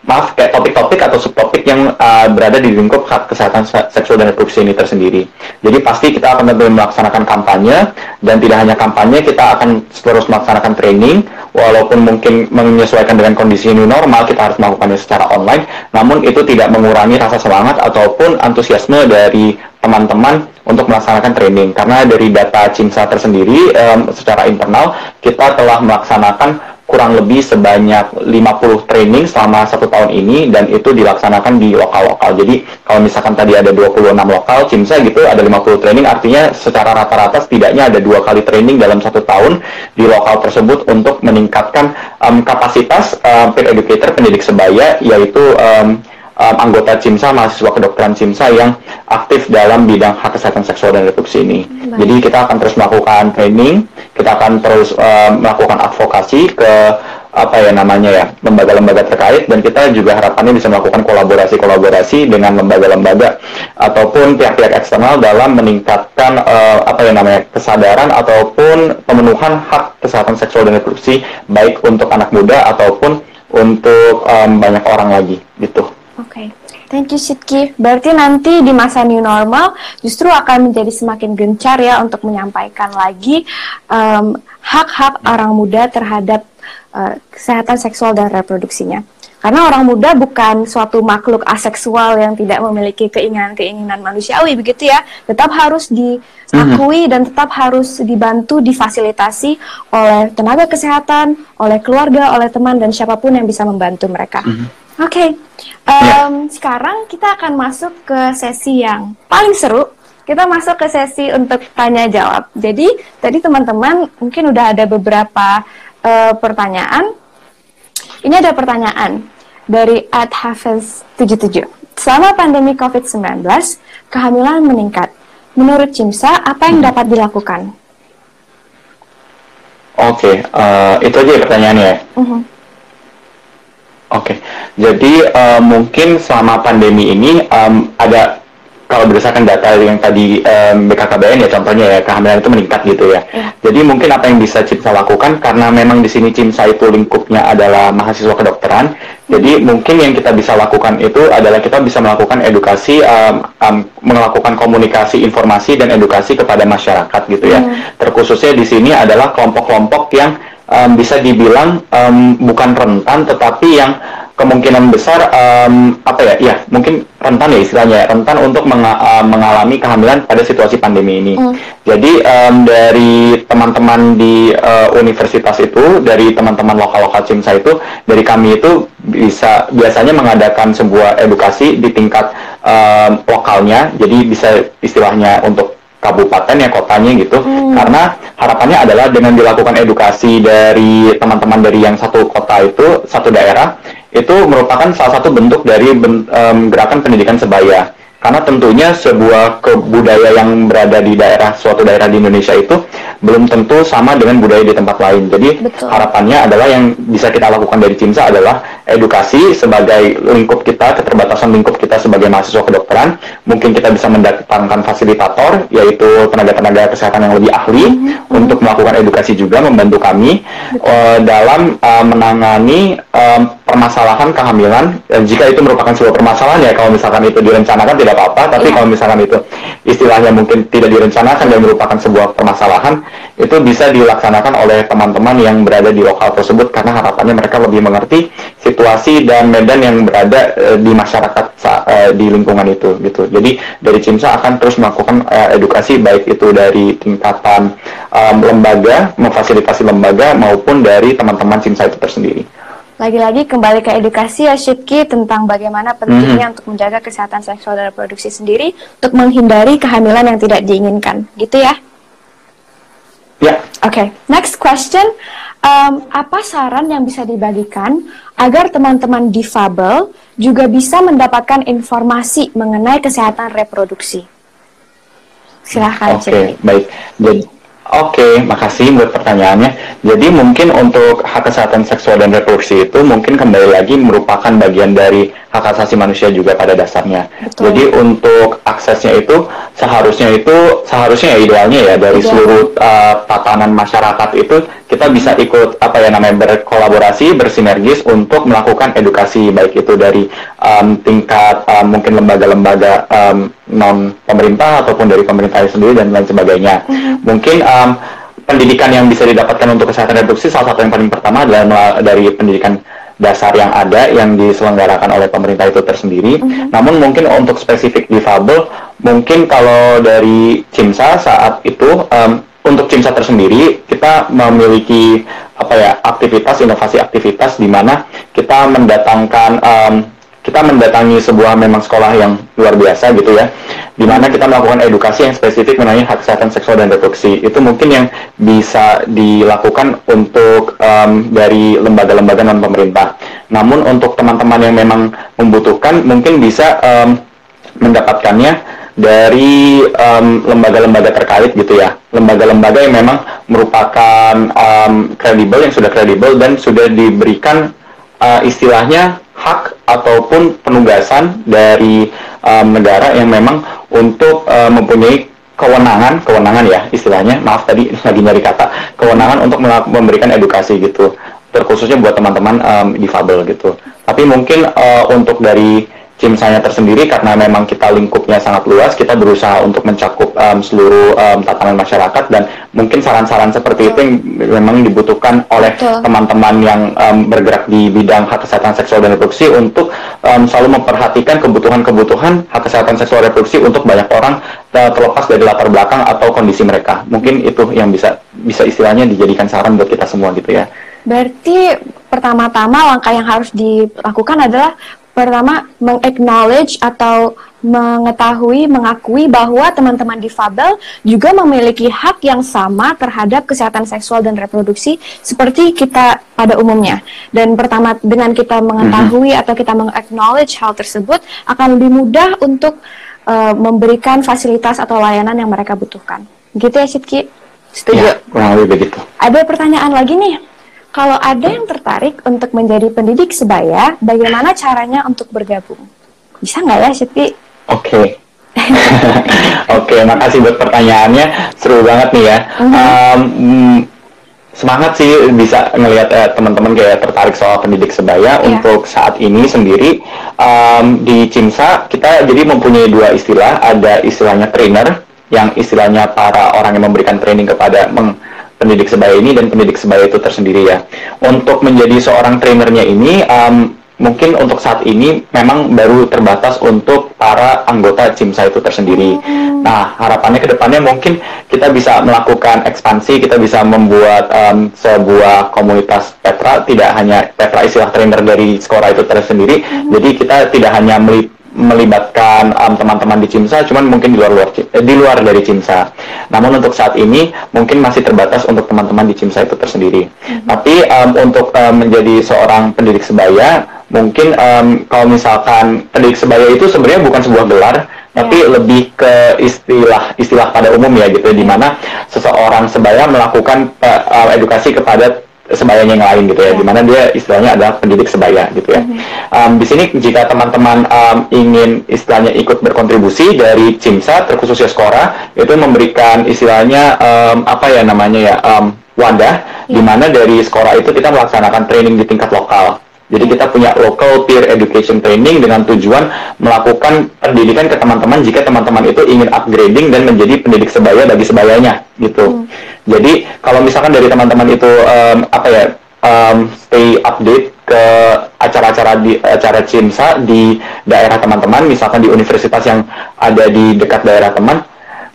maaf kayak topik-topik atau subtopik yang uh, berada di lingkup kesehatan seksual dan reproduksi ini tersendiri. Jadi pasti kita akan tentu melaksanakan kampanye dan tidak hanya kampanye, kita akan terus melaksanakan training. Walaupun mungkin menyesuaikan dengan kondisi new normal kita harus melakukannya secara online, namun itu tidak mengurangi rasa semangat ataupun antusiasme dari teman-teman untuk melaksanakan training. Karena dari data CIMSA tersendiri um, secara internal kita telah melaksanakan kurang lebih sebanyak 50 training selama satu tahun ini dan itu dilaksanakan di lokal-lokal. Jadi kalau misalkan tadi ada 26 lokal, CIMSA gitu ada 50 training, artinya secara rata-rata setidaknya ada dua kali training dalam satu tahun di lokal tersebut untuk meningkatkan um, kapasitas um, peer educator pendidik sebaya, yaitu um, um, anggota CIMSA, mahasiswa kedokteran CIMSA yang aktif dalam bidang hak kesehatan seksual dan reproduksi ini. Baik. Jadi kita akan terus melakukan training, kita akan terus um, melakukan advokasi ke apa ya namanya ya lembaga-lembaga terkait dan kita juga harapannya bisa melakukan kolaborasi-kolaborasi dengan lembaga-lembaga ataupun pihak-pihak eksternal dalam meningkatkan uh, apa ya namanya kesadaran ataupun pemenuhan hak kesehatan seksual dan reproduksi baik untuk anak muda ataupun untuk um, banyak orang lagi gitu. Oke, okay. thank you Sidki. Berarti nanti di masa new normal justru akan menjadi semakin gencar ya untuk menyampaikan lagi hak-hak um, orang muda terhadap uh, kesehatan seksual dan reproduksinya. Karena orang muda bukan suatu makhluk aseksual yang tidak memiliki keinginan-keinginan manusiawi begitu ya. Tetap harus diakui mhm. dan tetap harus dibantu, difasilitasi oleh tenaga kesehatan, oleh keluarga, oleh teman dan siapa pun yang bisa membantu mereka. Mm -hmm. Oke, okay. um, yeah. sekarang kita akan masuk ke sesi yang paling seru. Kita masuk ke sesi untuk tanya jawab. Jadi tadi teman-teman mungkin udah ada beberapa uh, pertanyaan. Ini ada pertanyaan dari Ad Hafiz 77. Selama pandemi COVID-19, kehamilan meningkat. Menurut Cimsa, apa yang dapat dilakukan? Oke, okay, uh, eh, itu aja pertanyaannya. Uh mhm. -huh. Oke, okay. jadi uh, mungkin selama pandemi ini um, ada kalau berdasarkan data yang tadi um, BKKBN ya contohnya ya kehamilan itu meningkat gitu ya. ya. Jadi mungkin apa yang bisa Cimsa lakukan karena memang di sini Cimsa itu lingkupnya adalah mahasiswa kedokteran. Jadi mungkin yang kita bisa lakukan itu adalah kita bisa melakukan edukasi, um, um, melakukan komunikasi informasi dan edukasi kepada masyarakat gitu ya. Hmm. Terkhususnya di sini adalah kelompok-kelompok yang um, bisa dibilang um, bukan rentan tetapi yang kemungkinan besar um, apa ya ya mungkin rentan ya istilahnya rentan untuk menga uh, mengalami kehamilan pada situasi pandemi ini. Mm. Jadi um, dari teman-teman di uh, universitas itu, dari teman-teman lokal-lokal CIMSA itu, dari kami itu bisa biasanya mengadakan sebuah edukasi di tingkat um, lokalnya. Jadi bisa istilahnya untuk kabupaten ya kotanya gitu hmm. karena harapannya adalah dengan dilakukan edukasi dari teman-teman dari yang satu kota itu satu daerah itu merupakan salah satu bentuk dari ben, um, gerakan pendidikan sebaya karena tentunya sebuah kebudaya yang berada di daerah suatu daerah di Indonesia itu belum tentu sama dengan budaya di tempat lain. Jadi Betul. harapannya adalah yang bisa kita lakukan dari CIMSA adalah edukasi sebagai lingkup kita, keterbatasan lingkup kita sebagai mahasiswa kedokteran. Mungkin kita bisa mendatangkan fasilitator, yaitu tenaga-tenaga kesehatan yang lebih ahli, mm -hmm. untuk melakukan edukasi juga, membantu kami uh, dalam uh, menangani uh, permasalahan kehamilan. Dan jika itu merupakan sebuah permasalahan ya, kalau misalkan itu direncanakan tidak apa-apa, tapi yeah. kalau misalkan itu istilahnya mungkin tidak direncanakan dan merupakan sebuah permasalahan, itu bisa dilaksanakan oleh teman-teman yang berada di lokal tersebut karena harapannya mereka lebih mengerti situasi dan medan yang berada uh, di masyarakat uh, di lingkungan itu gitu. Jadi dari CIMSA akan terus melakukan uh, edukasi baik itu dari tingkatan um, lembaga, memfasilitasi lembaga maupun dari teman-teman CIMSA itu tersendiri. Lagi-lagi kembali ke edukasi ya Shipki tentang bagaimana pentingnya hmm. untuk menjaga kesehatan seksual dan reproduksi sendiri untuk menghindari kehamilan yang tidak diinginkan, gitu ya? Ya. Oke, okay. next question. Um, apa saran yang bisa dibagikan agar teman-teman difabel juga bisa mendapatkan informasi mengenai kesehatan reproduksi? Silahkan. Oke, okay, baik. Jadi, Oke, makasih buat pertanyaannya. Jadi mungkin untuk hak kesehatan seksual dan reproduksi itu mungkin kembali lagi merupakan bagian dari hak asasi manusia juga pada dasarnya. Betul. Jadi untuk aksesnya itu seharusnya itu seharusnya ya idealnya ya dari Ideal. seluruh uh, tatanan masyarakat itu kita bisa ikut apa ya namanya berkolaborasi bersinergis untuk melakukan edukasi baik itu dari um, tingkat um, mungkin lembaga-lembaga um, non pemerintah ataupun dari pemerintah sendiri dan lain sebagainya. Mm-hmm. Mungkin um, pendidikan yang bisa didapatkan untuk kesehatan reproduksi salah satu yang paling pertama adalah dari pendidikan dasar yang ada yang diselenggarakan oleh pemerintah itu tersendiri. Mm-hmm. Namun mungkin untuk spesifik difabel, mungkin kalau dari CIMSA saat itu um, untuk CIMSA tersendiri kita memiliki apa ya aktivitas inovasi aktivitas di mana kita mendatangkan um, kita mendatangi sebuah memang sekolah yang luar biasa gitu ya, di mana kita melakukan edukasi yang spesifik mengenai hak kesehatan seksual dan reproduksi. Itu mungkin yang bisa dilakukan untuk um, dari lembaga-lembaga non pemerintah. Namun untuk teman-teman yang memang membutuhkan, mungkin bisa um, mendapatkannya dari lembaga-lembaga um, terkait gitu ya, lembaga-lembaga yang memang merupakan kredibel um, yang sudah kredibel dan sudah diberikan uh, istilahnya hak ataupun penugasan dari um, negara yang memang untuk uh, mempunyai kewenangan, kewenangan ya istilahnya, maaf tadi lagi nyari kata, kewenangan untuk memberikan edukasi gitu, terkhususnya buat teman-teman um, difabel gitu. Tapi mungkin uh, untuk dari saya tersendiri karena memang kita lingkupnya sangat luas, kita berusaha untuk mencakup um, seluruh um, tatanan masyarakat dan mungkin saran-saran seperti itu yang memang dibutuhkan oleh teman-teman yang um, bergerak di bidang hak kesehatan seksual dan reproduksi untuk um, selalu memperhatikan kebutuhan-kebutuhan hak kesehatan seksual dan reproduksi untuk banyak orang uh, terlepas dari latar belakang atau kondisi mereka. Mungkin itu yang bisa bisa istilahnya dijadikan saran buat kita semua gitu ya. Berarti pertama-tama langkah yang harus dilakukan adalah pertama mengaknowledge atau mengetahui, mengakui bahwa teman-teman difabel juga memiliki hak yang sama terhadap kesehatan seksual dan reproduksi seperti kita pada umumnya. Dan pertama dengan kita mengetahui mm-hmm. atau kita mengaknowledge hal tersebut akan lebih mudah untuk uh, memberikan fasilitas atau layanan yang mereka butuhkan. Gitu ya, Sidki? Setuju? Ya, kurang lebih begitu. Ada pertanyaan lagi nih kalau ada yang tertarik untuk menjadi pendidik sebaya, bagaimana caranya untuk bergabung? Bisa nggak ya, Siti? Oke. Okay. Oke, okay, makasih buat pertanyaannya. Seru banget nih ya. Uh -huh. um, semangat sih bisa ngelihat uh, teman-teman kayak tertarik soal pendidik sebaya yeah. untuk saat ini sendiri um, di Cimsa kita jadi mempunyai dua istilah ada istilahnya trainer yang istilahnya para orang yang memberikan training kepada meng pendidik sebaya ini dan pendidik sebaya itu tersendiri ya. Untuk menjadi seorang trainernya ini um, mungkin untuk saat ini memang baru terbatas untuk para anggota CIMSA itu tersendiri. Hmm. Nah, harapannya ke depannya mungkin kita bisa melakukan ekspansi, kita bisa membuat um, sebuah komunitas Petra, tidak hanya Petra istilah trainer dari sekolah itu tersendiri, hmm. jadi kita tidak hanya melip melibatkan um, teman-teman di CIMSA, cuman mungkin di luar, luar eh, di luar dari CIMSA. Namun untuk saat ini mungkin masih terbatas untuk teman-teman di CIMSA itu tersendiri. Mm-hmm. Tapi um, untuk um, menjadi seorang pendidik sebaya, mungkin um, kalau misalkan pendidik sebaya itu sebenarnya bukan sebuah gelar, yeah. tapi lebih ke istilah istilah pada umum ya gitu, ya, di mana seseorang sebaya melakukan uh, edukasi kepada sebayanya yang lain gitu ya, yeah. di mana dia istilahnya adalah pendidik sebaya gitu ya. Mm-hmm. Um, di sini jika teman-teman um, ingin istilahnya ikut berkontribusi dari CIMSA terkhusus ya Skora itu memberikan istilahnya um, apa ya namanya ya um, wadah, yeah. di mana dari Skora itu kita melaksanakan training di tingkat lokal. Jadi kita punya local peer education training dengan tujuan melakukan pendidikan ke teman-teman jika teman-teman itu ingin upgrading dan menjadi pendidik sebaya bagi sebayanya gitu. Hmm. Jadi kalau misalkan dari teman-teman itu um, apa ya um, stay update ke acara-acara di acara CIMSA di daerah teman-teman, misalkan di universitas yang ada di dekat daerah teman,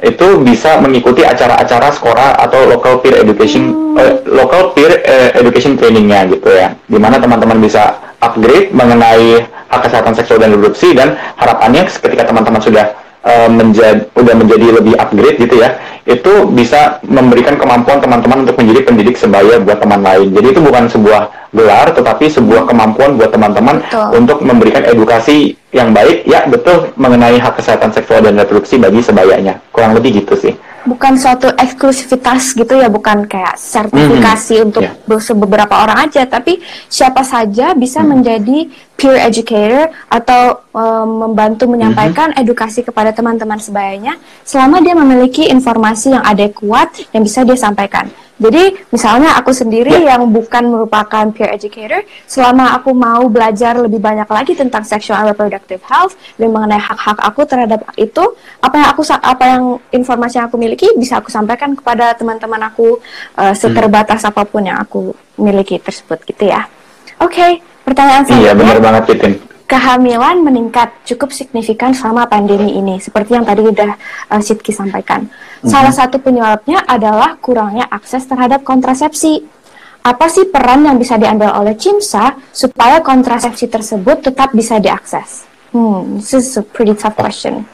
itu bisa mengikuti acara-acara skora atau local peer education hmm. uh, local peer uh, education trainingnya gitu ya di mana teman-teman bisa upgrade mengenai hak kesehatan seksual dan reproduksi dan harapannya ketika teman-teman sudah uh, menjadi udah menjadi lebih upgrade gitu ya itu bisa memberikan kemampuan teman-teman untuk menjadi pendidik sebaya buat teman lain. Jadi itu bukan sebuah gelar tetapi sebuah kemampuan buat teman-teman untuk memberikan edukasi yang baik. Ya betul mengenai hak kesehatan seksual dan reproduksi bagi sebayanya. Kurang lebih gitu sih bukan suatu eksklusivitas gitu ya, bukan kayak sertifikasi mm -hmm. untuk yeah. beberapa orang aja, tapi siapa saja bisa mm -hmm. menjadi peer educator atau um, membantu menyampaikan mm -hmm. edukasi kepada teman-teman sebayanya selama dia memiliki informasi yang adekuat yang bisa dia sampaikan. Jadi misalnya aku sendiri yang bukan merupakan peer educator, selama aku mau belajar lebih banyak lagi tentang sexual and reproductive health dan mengenai hak-hak aku terhadap itu, apa yang aku apa yang informasi yang aku miliki bisa aku sampaikan kepada teman-teman aku uh, seterbatas apa pun yang aku miliki tersebut gitu ya. Oke, okay, pertanyaan selanjutnya. Iya, benar banget Titin kehamilan meningkat cukup signifikan selama pandemi ini, seperti yang tadi sudah uh, Sidki sampaikan. Mm-hmm. Salah satu penyebabnya adalah kurangnya akses terhadap kontrasepsi. apa sih peran yang bisa diambil oleh CIMSA supaya kontrasepsi tersebut tetap bisa diakses? Hmm, this is a pretty tough question.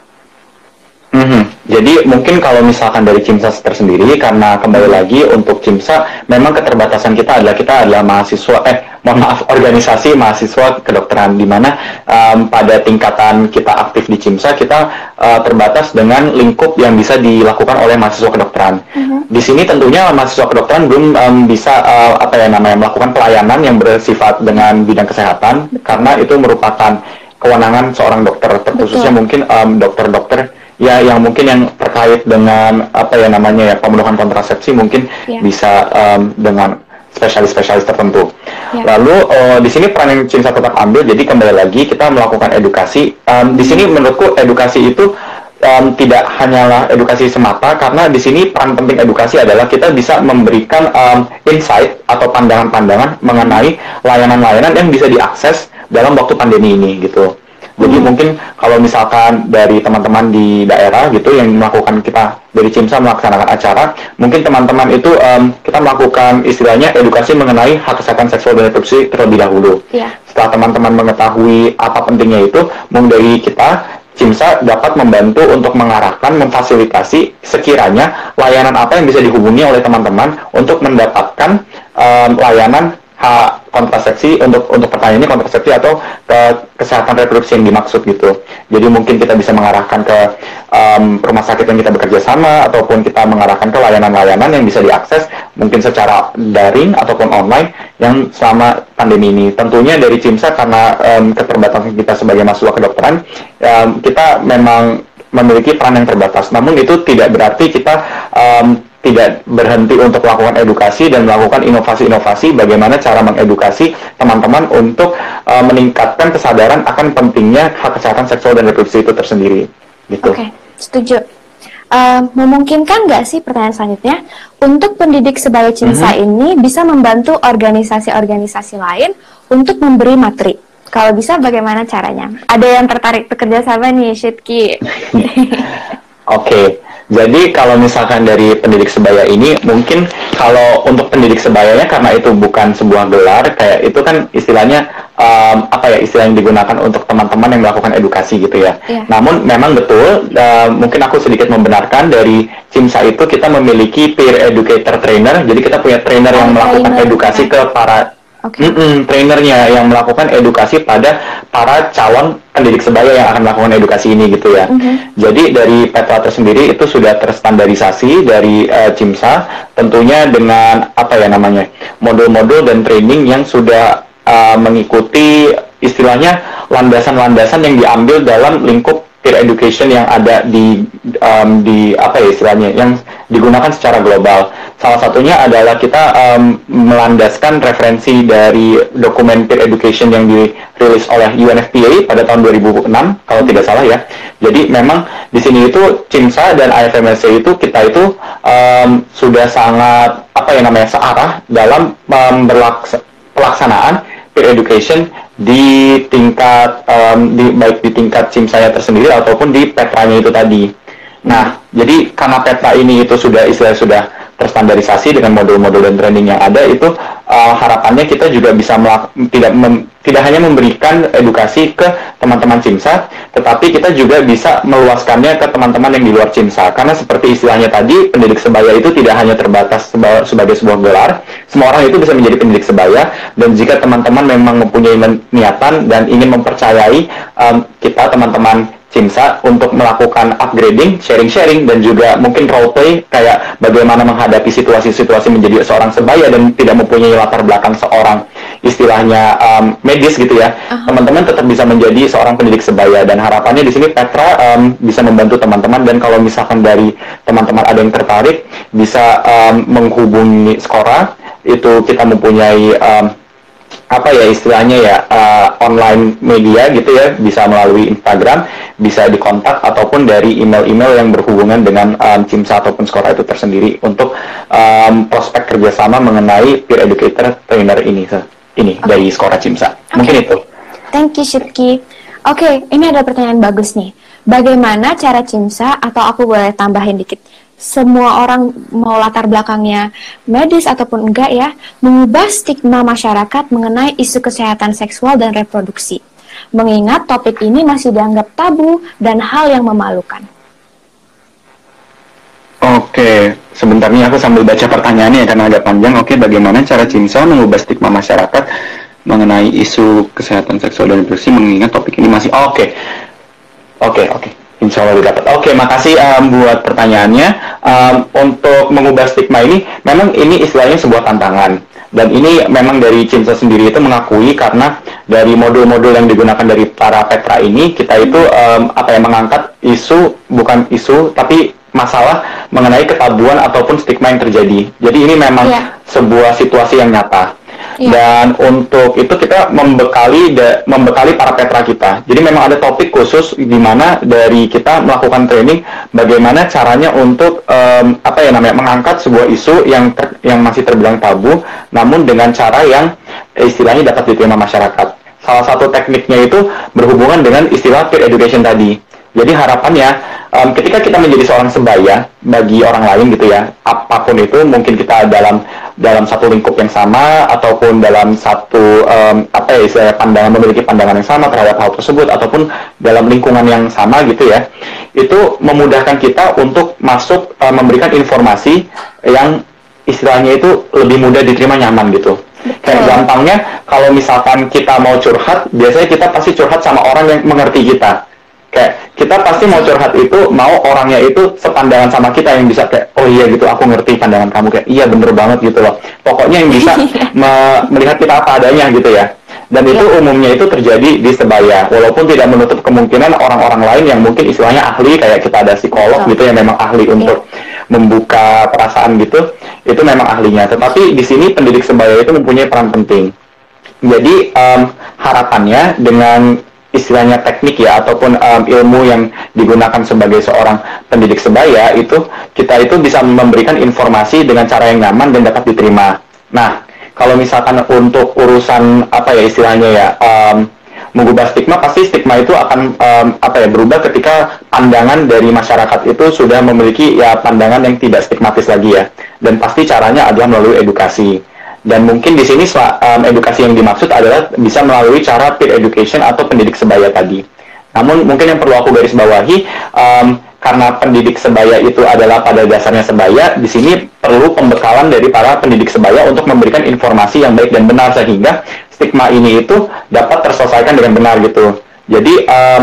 Mm-hmm. Jadi mungkin kalau misalkan dari CIMSA tersendiri, karena kembali lagi untuk CIMSA, memang keterbatasan kita adalah kita adalah mahasiswa, eh mohon maaf, organisasi mahasiswa kedokteran, di mana um, pada tingkatan kita aktif di CIMSA, kita uh, terbatas dengan lingkup yang bisa dilakukan oleh mahasiswa kedokteran. Mm-hmm. Di sini tentunya mahasiswa kedokteran belum um, bisa uh, apa ya namanya melakukan pelayanan yang bersifat dengan bidang kesehatan, karena itu merupakan kewenangan seorang dokter, terkhususnya mungkin um, dokter-dokter ya yang mungkin yang terkait dengan apa ya namanya ya pemenuhan kontrasepsi mungkin yeah. bisa um, dengan spesialis-spesialis tertentu. Yeah. Lalu uh, di sini peran yang Cinta tetap ambil, jadi kembali lagi kita melakukan edukasi. Um, di sini menurutku edukasi itu um, tidak hanyalah edukasi semata, karena di sini peran penting edukasi adalah kita bisa memberikan um, insight atau pandangan-pandangan mengenai layanan-layanan yang bisa diakses dalam waktu pandemi ini gitu. Jadi hmm. mungkin kalau misalkan dari teman-teman di daerah gitu yang melakukan kita dari CIMSA melaksanakan acara, mungkin teman-teman itu um, kita melakukan istilahnya edukasi mengenai hak kesehatan seksual dan reproduksi terlebih dahulu. Yeah. Setelah teman-teman mengetahui apa pentingnya itu, mungkin dari kita CIMSA dapat membantu untuk mengarahkan, memfasilitasi sekiranya layanan apa yang bisa dihubungi oleh teman-teman untuk mendapatkan um, layanan hak kontrasepsi untuk untuk pertanyaan ini kontrasepsi atau ke kesehatan reproduksi yang dimaksud gitu. Jadi mungkin kita bisa mengarahkan ke um, rumah sakit yang kita bekerja sama ataupun kita mengarahkan ke layanan-layanan yang bisa diakses mungkin secara daring ataupun online yang selama pandemi ini. Tentunya dari CIMSA karena um, keterbatasan kita sebagai mahasiswa kedokteran um, kita memang memiliki peran yang terbatas. Namun itu tidak berarti kita um, tidak berhenti untuk melakukan edukasi dan melakukan inovasi-inovasi bagaimana cara mengedukasi teman-teman untuk uh, meningkatkan kesadaran akan pentingnya hak kesehatan seksual dan reproduksi itu tersendiri. Gitu. Oke, okay, setuju. Uh, memungkinkan nggak sih pertanyaan selanjutnya untuk pendidik sebaya cinta mm -hmm. ini bisa membantu organisasi-organisasi lain untuk memberi materi? Kalau bisa bagaimana caranya? Ada yang tertarik bekerja sama nih, Shitki? Oke, okay. Jadi kalau misalkan dari pendidik sebaya ini mungkin kalau untuk pendidik sebayanya karena itu bukan sebuah gelar kayak itu kan istilahnya um, apa ya istilah yang digunakan untuk teman-teman yang melakukan edukasi gitu ya. Yeah. Namun memang betul uh, mungkin aku sedikit membenarkan dari CIMSA itu kita memiliki peer educator trainer. Jadi kita punya trainer yang melakukan trainer. edukasi ke para Okay. Mm -mm, trainernya yang melakukan edukasi pada para calon pendidik sebaya yang akan melakukan edukasi ini gitu ya. Mm -hmm. Jadi dari Petra sendiri itu sudah terstandarisasi dari uh, CIMSA, tentunya dengan apa ya namanya modul-modul dan training yang sudah uh, mengikuti istilahnya landasan-landasan yang diambil dalam lingkup peer education yang ada di um, di apa ya istilahnya yang digunakan secara global. Salah satunya adalah kita um, melandaskan referensi dari dokumen peer education yang dirilis oleh UNFPA pada tahun 2006 kalau tidak salah ya. Jadi memang di sini itu CIMSA dan IFMSC itu kita itu um, sudah sangat apa ya namanya searah dalam um, pelaksanaan peer education di tingkat um, di baik di tingkat sim saya tersendiri ataupun di petranya itu tadi. Nah, jadi karena petra ini itu sudah istilah sudah terstandarisasi dengan modul-modul dan training yang ada itu uh, harapannya kita juga bisa tidak mem tidak hanya memberikan edukasi ke teman-teman CIMSA, tetapi kita juga bisa meluaskannya ke teman-teman yang di luar CIMSA. Karena seperti istilahnya tadi, pendidik sebaya itu tidak hanya terbatas seba sebagai sebuah gelar, semua orang itu bisa menjadi pendidik sebaya, dan jika teman-teman memang mempunyai niatan dan ingin mempercayai um, kita teman-teman CIMSA untuk melakukan upgrading, sharing-sharing, dan juga mungkin role play kayak bagaimana menghadapi situasi-situasi menjadi seorang sebaya dan tidak mempunyai latar belakang seorang istilahnya um, medis gitu ya. Teman-teman uh -huh. tetap bisa menjadi seorang pendidik sebaya dan harapannya di sini Petra um, bisa membantu teman-teman dan kalau misalkan dari teman-teman ada yang tertarik bisa um, menghubungi Skora itu kita mempunyai um, apa ya istilahnya ya uh, online media gitu ya bisa melalui Instagram bisa dikontak ataupun dari email-email yang berhubungan dengan um, CIMSA ataupun Skora itu tersendiri untuk um, prospek kerjasama mengenai peer educator trainer ini ini okay. dari Skora CIMSA okay. mungkin itu. Thank you Shipki. Oke, okay, ini ada pertanyaan bagus nih. Bagaimana cara CIMSA atau aku boleh tambahin dikit? Semua orang mau latar belakangnya medis ataupun enggak ya, mengubah stigma masyarakat mengenai isu kesehatan seksual dan reproduksi. Mengingat topik ini masih dianggap tabu dan hal yang memalukan. Oke, sebentar nih aku sambil baca pertanyaannya ya, karena agak panjang. Oke, bagaimana cara Cimsa mengubah stigma masyarakat mengenai isu kesehatan seksual dan reproduksi mengingat topik ini masih oke. Oke, oke. Insya Allah didapat. Oke, makasih um, buat pertanyaannya. Um, untuk mengubah stigma ini, memang ini istilahnya sebuah tantangan. Dan ini memang dari Cinta sendiri itu mengakui karena dari modul-modul yang digunakan dari para Petra ini, kita itu um, apa yang mengangkat isu, bukan isu, tapi masalah mengenai ketabuan ataupun stigma yang terjadi. Jadi ini memang yeah. sebuah situasi yang nyata. Yeah. Dan untuk itu kita membekali da, membekali para petra kita. Jadi memang ada topik khusus di mana dari kita melakukan training bagaimana caranya untuk um, apa ya namanya mengangkat sebuah isu yang ter, yang masih terbilang tabu, namun dengan cara yang istilahnya dapat diterima masyarakat. Salah satu tekniknya itu berhubungan dengan istilah peer education tadi. Jadi harapannya um, ketika kita menjadi seorang sebaya bagi orang lain gitu ya, apa pun itu mungkin kita dalam dalam satu lingkup yang sama ataupun dalam satu um, apa ya istilahnya pandangan memiliki pandangan yang sama terhadap hal tersebut ataupun dalam lingkungan yang sama gitu ya, itu memudahkan kita untuk masuk um, memberikan informasi yang istilahnya itu lebih mudah diterima nyaman gitu. Kayak gampangnya kalau misalkan kita mau curhat, biasanya kita pasti curhat sama orang yang mengerti kita kayak kita pasti mau curhat itu mau orangnya itu sepandangan sama kita yang bisa kayak oh iya gitu aku ngerti pandangan kamu. Kayak iya bener banget gitu loh. Pokoknya yang bisa me melihat kita apa adanya gitu ya. Dan itu iya. umumnya itu terjadi di sebaya walaupun tidak menutup kemungkinan orang-orang lain yang mungkin istilahnya ahli kayak kita ada psikolog gitu yang memang ahli iya. untuk membuka perasaan gitu itu memang ahlinya. Tetapi di sini pendidik sebaya itu mempunyai peran penting. Jadi um, harapannya dengan istilahnya teknik ya ataupun um, ilmu yang digunakan sebagai seorang pendidik sebaya itu kita itu bisa memberikan informasi dengan cara yang nyaman dan dapat diterima. Nah, kalau misalkan untuk urusan apa ya istilahnya ya um, mengubah stigma pasti stigma itu akan um, apa ya berubah ketika pandangan dari masyarakat itu sudah memiliki ya pandangan yang tidak stigmatis lagi ya dan pasti caranya adalah melalui edukasi dan mungkin di sini um, edukasi yang dimaksud adalah bisa melalui cara peer education atau pendidik sebaya tadi. Namun mungkin yang perlu aku garis bawahi um, karena pendidik sebaya itu adalah pada dasarnya sebaya, di sini perlu pembekalan dari para pendidik sebaya untuk memberikan informasi yang baik dan benar sehingga stigma ini itu dapat terselesaikan dengan benar gitu. Jadi um,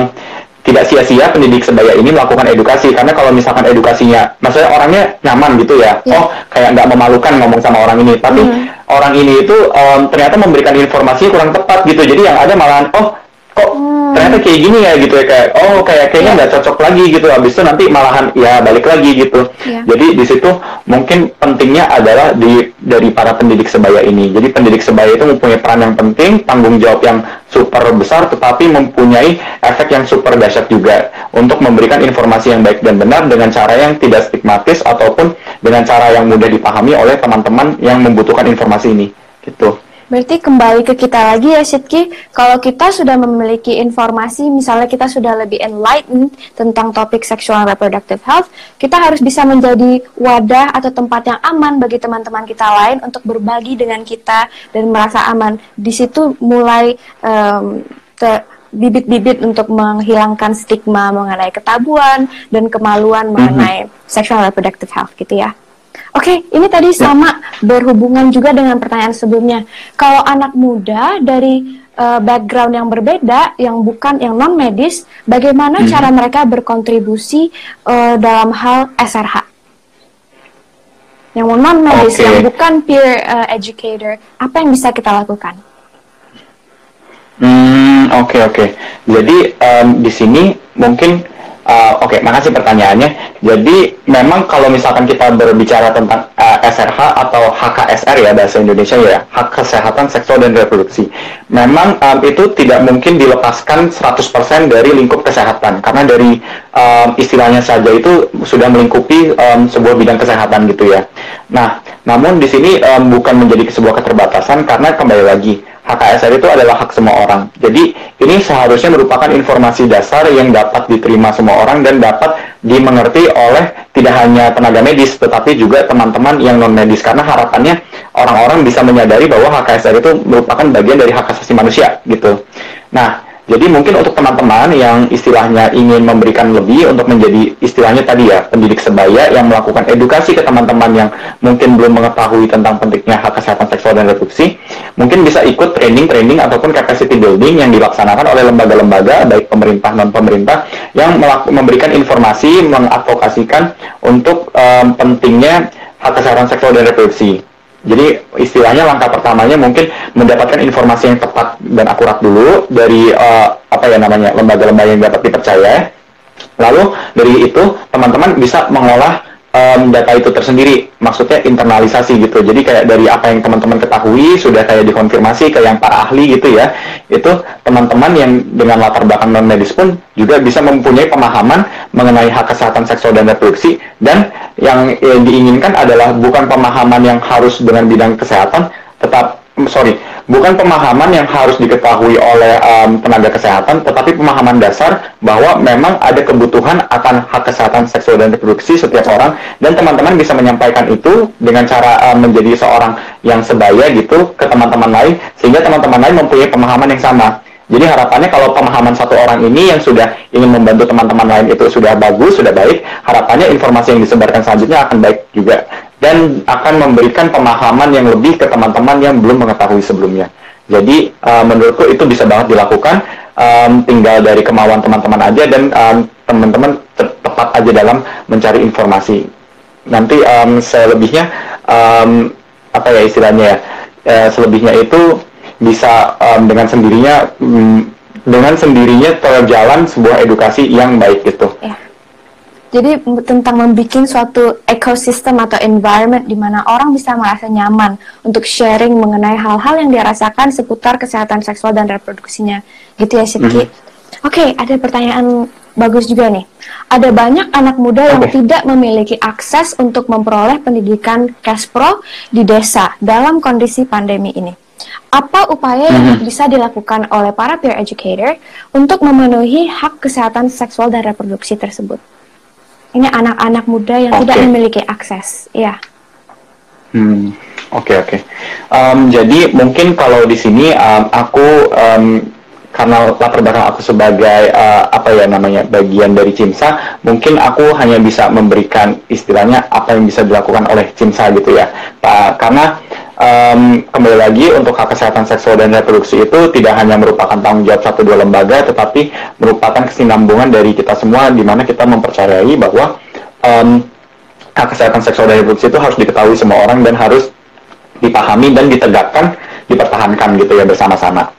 tidak sia-sia pendidik sebaya ini melakukan edukasi karena kalau misalkan edukasinya maksudnya orangnya nyaman gitu ya yeah. oh kayak nggak memalukan ngomong sama orang ini tapi mm. orang ini itu um, ternyata memberikan informasi kurang tepat gitu jadi yang ada malahan oh kok hmm. ternyata kayak gini ya gitu ya kayak oh kayak kayaknya iya. nggak yeah. cocok lagi gitu habis itu nanti malahan ya balik lagi gitu yeah. jadi di situ mungkin pentingnya adalah di dari para pendidik sebaya ini jadi pendidik sebaya itu mempunyai peran yang penting tanggung jawab yang super besar tetapi mempunyai efek yang super dahsyat juga untuk memberikan informasi yang baik dan benar dengan cara yang tidak stigmatis ataupun dengan cara yang mudah dipahami oleh teman-teman yang membutuhkan informasi ini gitu Berarti kembali ke kita lagi ya Sidki, kalau kita sudah memiliki informasi, misalnya kita sudah lebih enlightened tentang topik sexual reproductive health, kita harus bisa menjadi wadah atau tempat yang aman bagi teman-teman kita lain untuk berbagi dengan kita dan merasa aman. Di situ mulai um, bibit-bibit untuk menghilangkan stigma mengenai ketabuan dan kemaluan mengenai mm -hmm. sexual reproductive health gitu ya. Oke, okay, ini tadi sama berhubungan juga dengan pertanyaan sebelumnya. Kalau anak muda dari uh, background yang berbeda, yang bukan yang non medis, bagaimana hmm. cara mereka berkontribusi uh, dalam hal SRH? Yang non medis, okay. yang bukan peer uh, educator, apa yang bisa kita lakukan? Hmm, oke okay, oke. Okay. Jadi um, di sini mungkin Uh, Oke, okay, makasih pertanyaannya. Jadi memang kalau misalkan kita berbicara tentang uh, eh, SRH atau HKSR ya bahasa Indonesia ya, hak kesehatan seksual dan reproduksi. Memang um, itu tidak mungkin dilepaskan 100% dari lingkup kesehatan karena dari um, istilahnya saja itu sudah melingkupi um, sebuah bidang kesehatan gitu ya. Nah, namun di sini um, bukan menjadi sebuah keterbatasan karena kembali lagi HKSR itu adalah hak semua orang. Jadi ini seharusnya merupakan informasi dasar yang dapat diterima semua orang dan dapat dimengerti oleh tidak hanya tenaga medis tetapi juga teman-teman yang non medis karena harapannya orang-orang bisa menyadari bahwa HKSR itu merupakan bagian dari hak asasi manusia gitu. Nah, jadi mungkin untuk teman-teman yang istilahnya ingin memberikan lebih untuk menjadi istilahnya tadi ya pendidik sebaya yang melakukan edukasi ke teman-teman yang mungkin belum mengetahui tentang pentingnya hak kesehatan seksual dan reproduksi, mungkin bisa ikut training-training ataupun capacity building yang dilaksanakan oleh lembaga-lembaga baik pemerintah non pemerintah yang memberikan informasi mengadvokasikan untuk um, pentingnya hak kesehatan seksual dan reproduksi. Jadi istilahnya langkah pertamanya mungkin mendapatkan informasi yang tepat dan akurat dulu dari uh, apa ya namanya lembaga-lembaga yang dapat dipercaya. Lalu dari itu teman-teman bisa mengolah um, data itu tersendiri, maksudnya internalisasi gitu. Jadi kayak dari apa yang teman-teman ketahui sudah kayak dikonfirmasi ke yang para ahli gitu ya. Itu teman-teman yang dengan latar belakang non medis pun juga bisa mempunyai pemahaman mengenai hak kesehatan seksual dan reproduksi dan yang, yang diinginkan adalah bukan pemahaman yang harus dengan bidang kesehatan, tetap sorry bukan pemahaman yang harus diketahui oleh um, tenaga kesehatan, tetapi pemahaman dasar bahwa memang ada kebutuhan akan hak kesehatan seksual dan reproduksi setiap orang, dan teman-teman bisa menyampaikan itu dengan cara um, menjadi seorang yang sebaya gitu ke teman-teman lain, sehingga teman-teman lain mempunyai pemahaman yang sama. Jadi harapannya kalau pemahaman satu orang ini yang sudah ingin membantu teman-teman lain itu sudah bagus, sudah baik, harapannya informasi yang disebarkan selanjutnya akan baik juga dan akan memberikan pemahaman yang lebih ke teman-teman yang belum mengetahui sebelumnya. Jadi uh, menurutku itu bisa banget dilakukan, um, tinggal dari kemauan teman-teman aja dan um, teman-teman tepat aja dalam mencari informasi. Nanti um, selebihnya um, apa ya istilahnya ya, uh, selebihnya itu bisa um, dengan sendirinya um, dengan sendirinya terjalan sebuah edukasi yang baik gitu. Ya. Jadi tentang membuat suatu ekosistem atau environment di mana orang bisa merasa nyaman untuk sharing mengenai hal-hal yang dirasakan seputar kesehatan seksual dan reproduksinya. Gitu ya, Sidki. Mm -hmm. Oke, okay, ada pertanyaan bagus juga nih. Ada banyak anak muda yang okay. tidak memiliki akses untuk memperoleh pendidikan cash pro di desa dalam kondisi pandemi ini. Apa upaya yang mm-hmm. bisa dilakukan oleh para peer educator untuk memenuhi hak kesehatan seksual dan reproduksi tersebut? Ini anak-anak muda yang okay. tidak memiliki akses ya hmm oke okay, oke okay. um, jadi mungkin kalau di sini um, aku um, karena latar belakang aku sebagai uh, apa ya namanya bagian dari CIMSA, mungkin aku hanya bisa memberikan istilahnya apa yang bisa dilakukan oleh CIMSA gitu ya, Pak. Karena um, kembali lagi untuk hak kesehatan seksual dan reproduksi itu tidak hanya merupakan tanggung jawab satu dua lembaga, tetapi merupakan kesinambungan dari kita semua, di mana kita mempercayai bahwa um, hak kesehatan seksual dan reproduksi itu harus diketahui semua orang dan harus dipahami dan ditegakkan, dipertahankan gitu ya bersama-sama.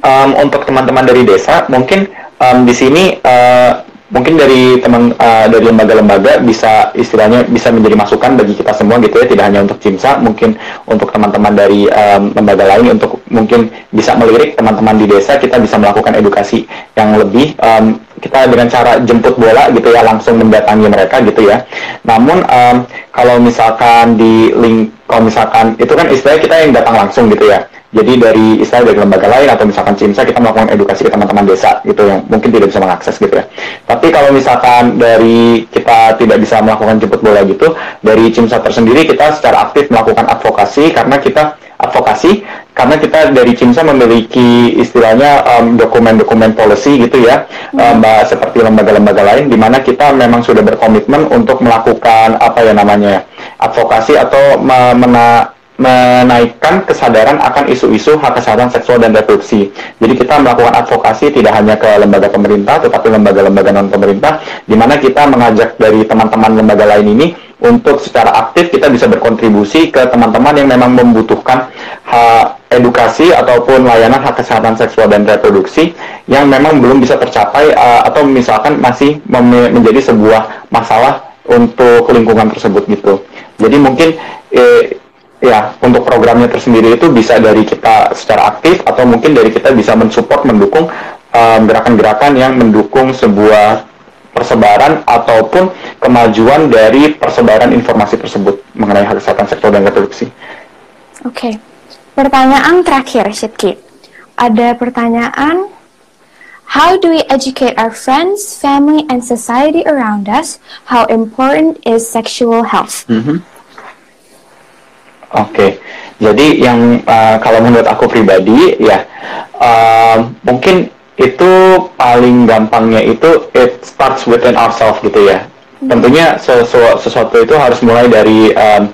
Um, untuk teman-teman dari desa, mungkin um, di sini uh, mungkin dari teman uh, dari lembaga-lembaga bisa istilahnya bisa menjadi masukan bagi kita semua gitu ya tidak hanya untuk CIMSA mungkin untuk teman-teman dari um, lembaga lain untuk mungkin bisa melirik teman-teman di desa kita bisa melakukan edukasi yang lebih um, kita dengan cara jemput bola gitu ya langsung mendatangi mereka gitu ya. Namun um, kalau misalkan di link kalau misalkan itu kan istilahnya kita yang datang langsung gitu ya jadi dari istilah dari lembaga lain atau misalkan CIMSA kita melakukan edukasi ke teman-teman desa gitu yang mungkin tidak bisa mengakses gitu ya. Tapi kalau misalkan dari kita tidak bisa melakukan jemput bola gitu, dari CIMSA tersendiri kita secara aktif melakukan advokasi karena kita advokasi karena kita dari CIMSA memiliki istilahnya dokumen-dokumen um, policy gitu ya, hmm. um, seperti lembaga-lembaga lain di mana kita memang sudah berkomitmen untuk melakukan apa ya namanya advokasi atau mena menaikkan kesadaran akan isu-isu hak kesehatan seksual dan reproduksi. Jadi kita melakukan advokasi tidak hanya ke lembaga pemerintah, tetapi lembaga-lembaga non pemerintah, di mana kita mengajak dari teman-teman lembaga lain ini untuk secara aktif kita bisa berkontribusi ke teman-teman yang memang membutuhkan hak edukasi ataupun layanan hak kesehatan seksual dan reproduksi yang memang belum bisa tercapai uh, atau misalkan masih menjadi sebuah masalah untuk lingkungan tersebut gitu. Jadi mungkin eh, ya untuk programnya tersendiri itu bisa dari kita secara aktif atau mungkin dari kita bisa mensupport mendukung gerakan gerakan-gerakan yang mendukung sebuah persebaran ataupun kemajuan dari persebaran informasi tersebut mengenai hak kesehatan seksual dan reproduksi. Oke, okay. pertanyaan terakhir, Shitki. Ada pertanyaan, how do we educate our friends, family, and society around us how important is sexual health? Mm -hmm. Oke, okay. jadi yang uh, kalau menurut aku pribadi ya uh, mungkin itu paling gampangnya itu it starts within ourselves gitu ya. Hmm. Tentunya sesu sesuatu itu harus mulai dari um,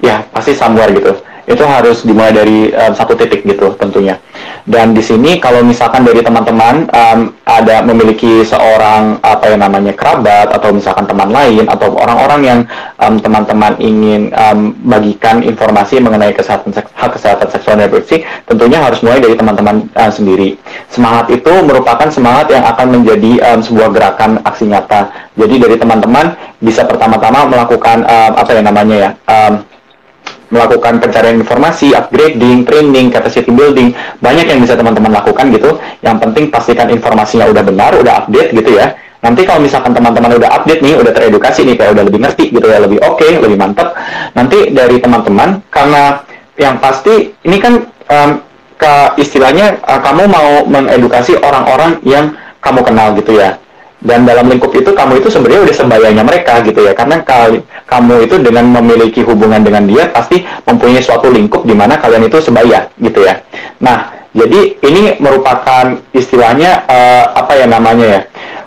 ya pasti somewhere gitu itu harus dimulai dari um, satu titik gitu tentunya. Dan di sini kalau misalkan dari teman-teman um, ada memiliki seorang apa yang namanya kerabat atau misalkan teman lain atau orang-orang yang teman-teman um, ingin um, bagikan informasi mengenai kesehatan seks, hak kesehatan seksual dan reproduksi, tentunya harus mulai dari teman-teman uh, sendiri. Semangat itu merupakan semangat yang akan menjadi um, sebuah gerakan aksi nyata. Jadi dari teman-teman bisa pertama-tama melakukan um, apa yang namanya ya um, melakukan pencarian informasi, upgrading, training, capacity building, banyak yang bisa teman-teman lakukan gitu. Yang penting pastikan informasinya udah benar, udah update gitu ya. Nanti kalau misalkan teman-teman udah update nih, udah teredukasi nih, kayak udah lebih ngerti gitu ya, lebih oke, okay, lebih mantap. Nanti dari teman-teman, karena yang pasti ini kan um, ke istilahnya uh, kamu mau mengedukasi orang-orang yang kamu kenal gitu ya dan dalam lingkup itu kamu itu sebenarnya udah sembayanya mereka gitu ya. Karena kali, kamu itu dengan memiliki hubungan dengan dia pasti mempunyai suatu lingkup di mana kalian itu sebaya gitu ya. Nah jadi ini merupakan istilahnya uh, apa ya namanya ya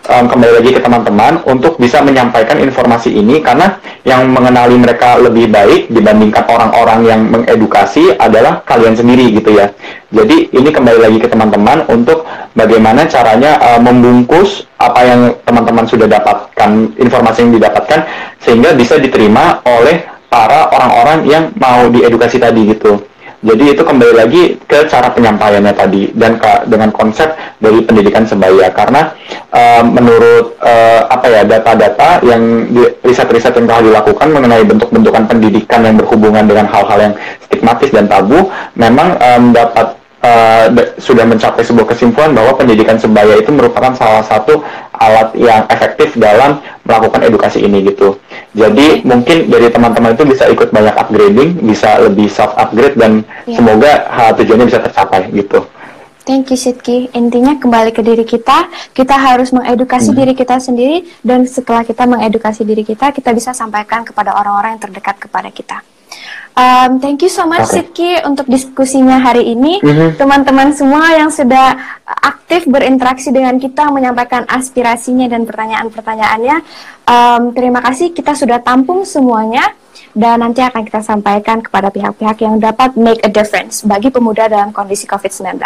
um, kembali lagi ke teman-teman untuk bisa menyampaikan informasi ini karena yang mengenali mereka lebih baik dibandingkan orang-orang yang mengedukasi adalah kalian sendiri gitu ya. Jadi ini kembali lagi ke teman-teman untuk bagaimana caranya uh, membungkus apa yang teman-teman sudah dapatkan informasi yang didapatkan sehingga bisa diterima oleh para orang-orang yang mau diedukasi tadi gitu. Jadi itu kembali lagi ke cara penyampaiannya tadi dan ke, dengan konsep dari pendidikan sebaya. Karena uh, menurut uh, apa ya data-data yang riset-riset yang telah dilakukan mengenai bentuk-bentukan pendidikan yang berhubungan dengan hal-hal yang stigmatis dan tabu memang um, dapat uh, sudah mencapai sebuah kesimpulan bahwa pendidikan sebaya itu merupakan salah satu alat yang efektif dalam melakukan edukasi ini gitu. Jadi mungkin dari teman-teman itu bisa ikut banyak upgrading, bisa lebih self upgrade dan yeah. semoga hal tujuannya bisa tercapai gitu. Thank you Sidki. Intinya kembali ke diri kita, kita harus mengedukasi hmm. diri kita sendiri dan setelah kita mengedukasi diri kita, kita bisa sampaikan kepada orang-orang yang terdekat kepada kita. Um, thank you so much okay. Sidki untuk diskusinya hari ini. Mm-hmm. Teman-teman mm-hmm. semua yang sudah aktif berinteraksi dengan kita menyampaikan aspirasinya dan pertanyaan-pertanyaannya. Um, terima kasih kita sudah tampung semuanya dan nanti akan kita sampaikan kepada pihak-pihak yang dapat make a difference bagi pemuda dalam kondisi COVID-19.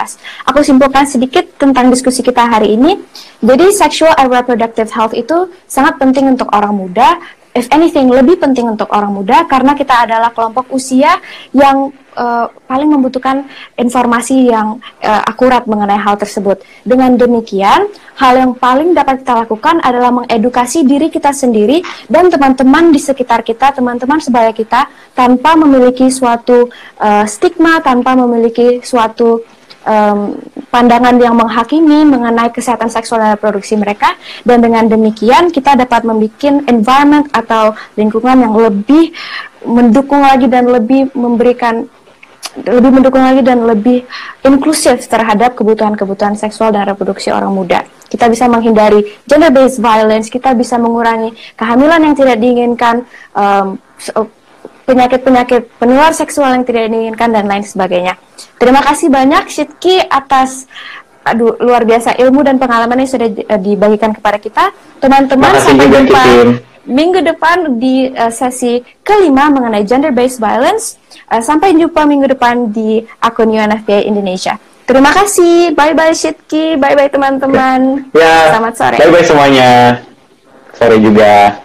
Aku simpulkan sedikit tentang diskusi kita hari ini. Jadi sexual and reproductive health itu sangat penting untuk orang muda if anything lebih penting untuk orang muda karena kita adalah kelompok usia yang uh, paling membutuhkan informasi yang uh, akurat mengenai hal tersebut. Dengan demikian, hal yang paling dapat kita lakukan adalah mengedukasi diri kita sendiri dan teman-teman di sekitar kita, teman-teman sebaya kita tanpa memiliki suatu uh, stigma, tanpa memiliki suatu um, pandangan yang menghakimi mengenai kesehatan seksual dan reproduksi mereka dan dengan demikian kita dapat membuat environment atau lingkungan yang lebih mendukung lagi dan lebih memberikan lebih mendukung lagi dan lebih inklusif terhadap kebutuhan-kebutuhan seksual dan reproduksi orang muda. Kita bisa menghindari gender-based violence, kita bisa mengurangi kehamilan yang tidak diinginkan, um, penyakit-penyakit penular seksual yang tidak diinginkan dan lain sebagainya. Terima kasih banyak Shitki atas aduh luar biasa ilmu dan pengalaman yang sudah dibagikan kepada kita. Teman-teman sampai jumpa minggu depan di uh, sesi kelima mengenai gender based violence. Uh, sampai jumpa minggu depan di akun UNFPA Indonesia. Terima kasih. Bye bye Shitki. Bye bye teman-teman. Ya. Selamat sore. Bye bye semuanya. Sore juga.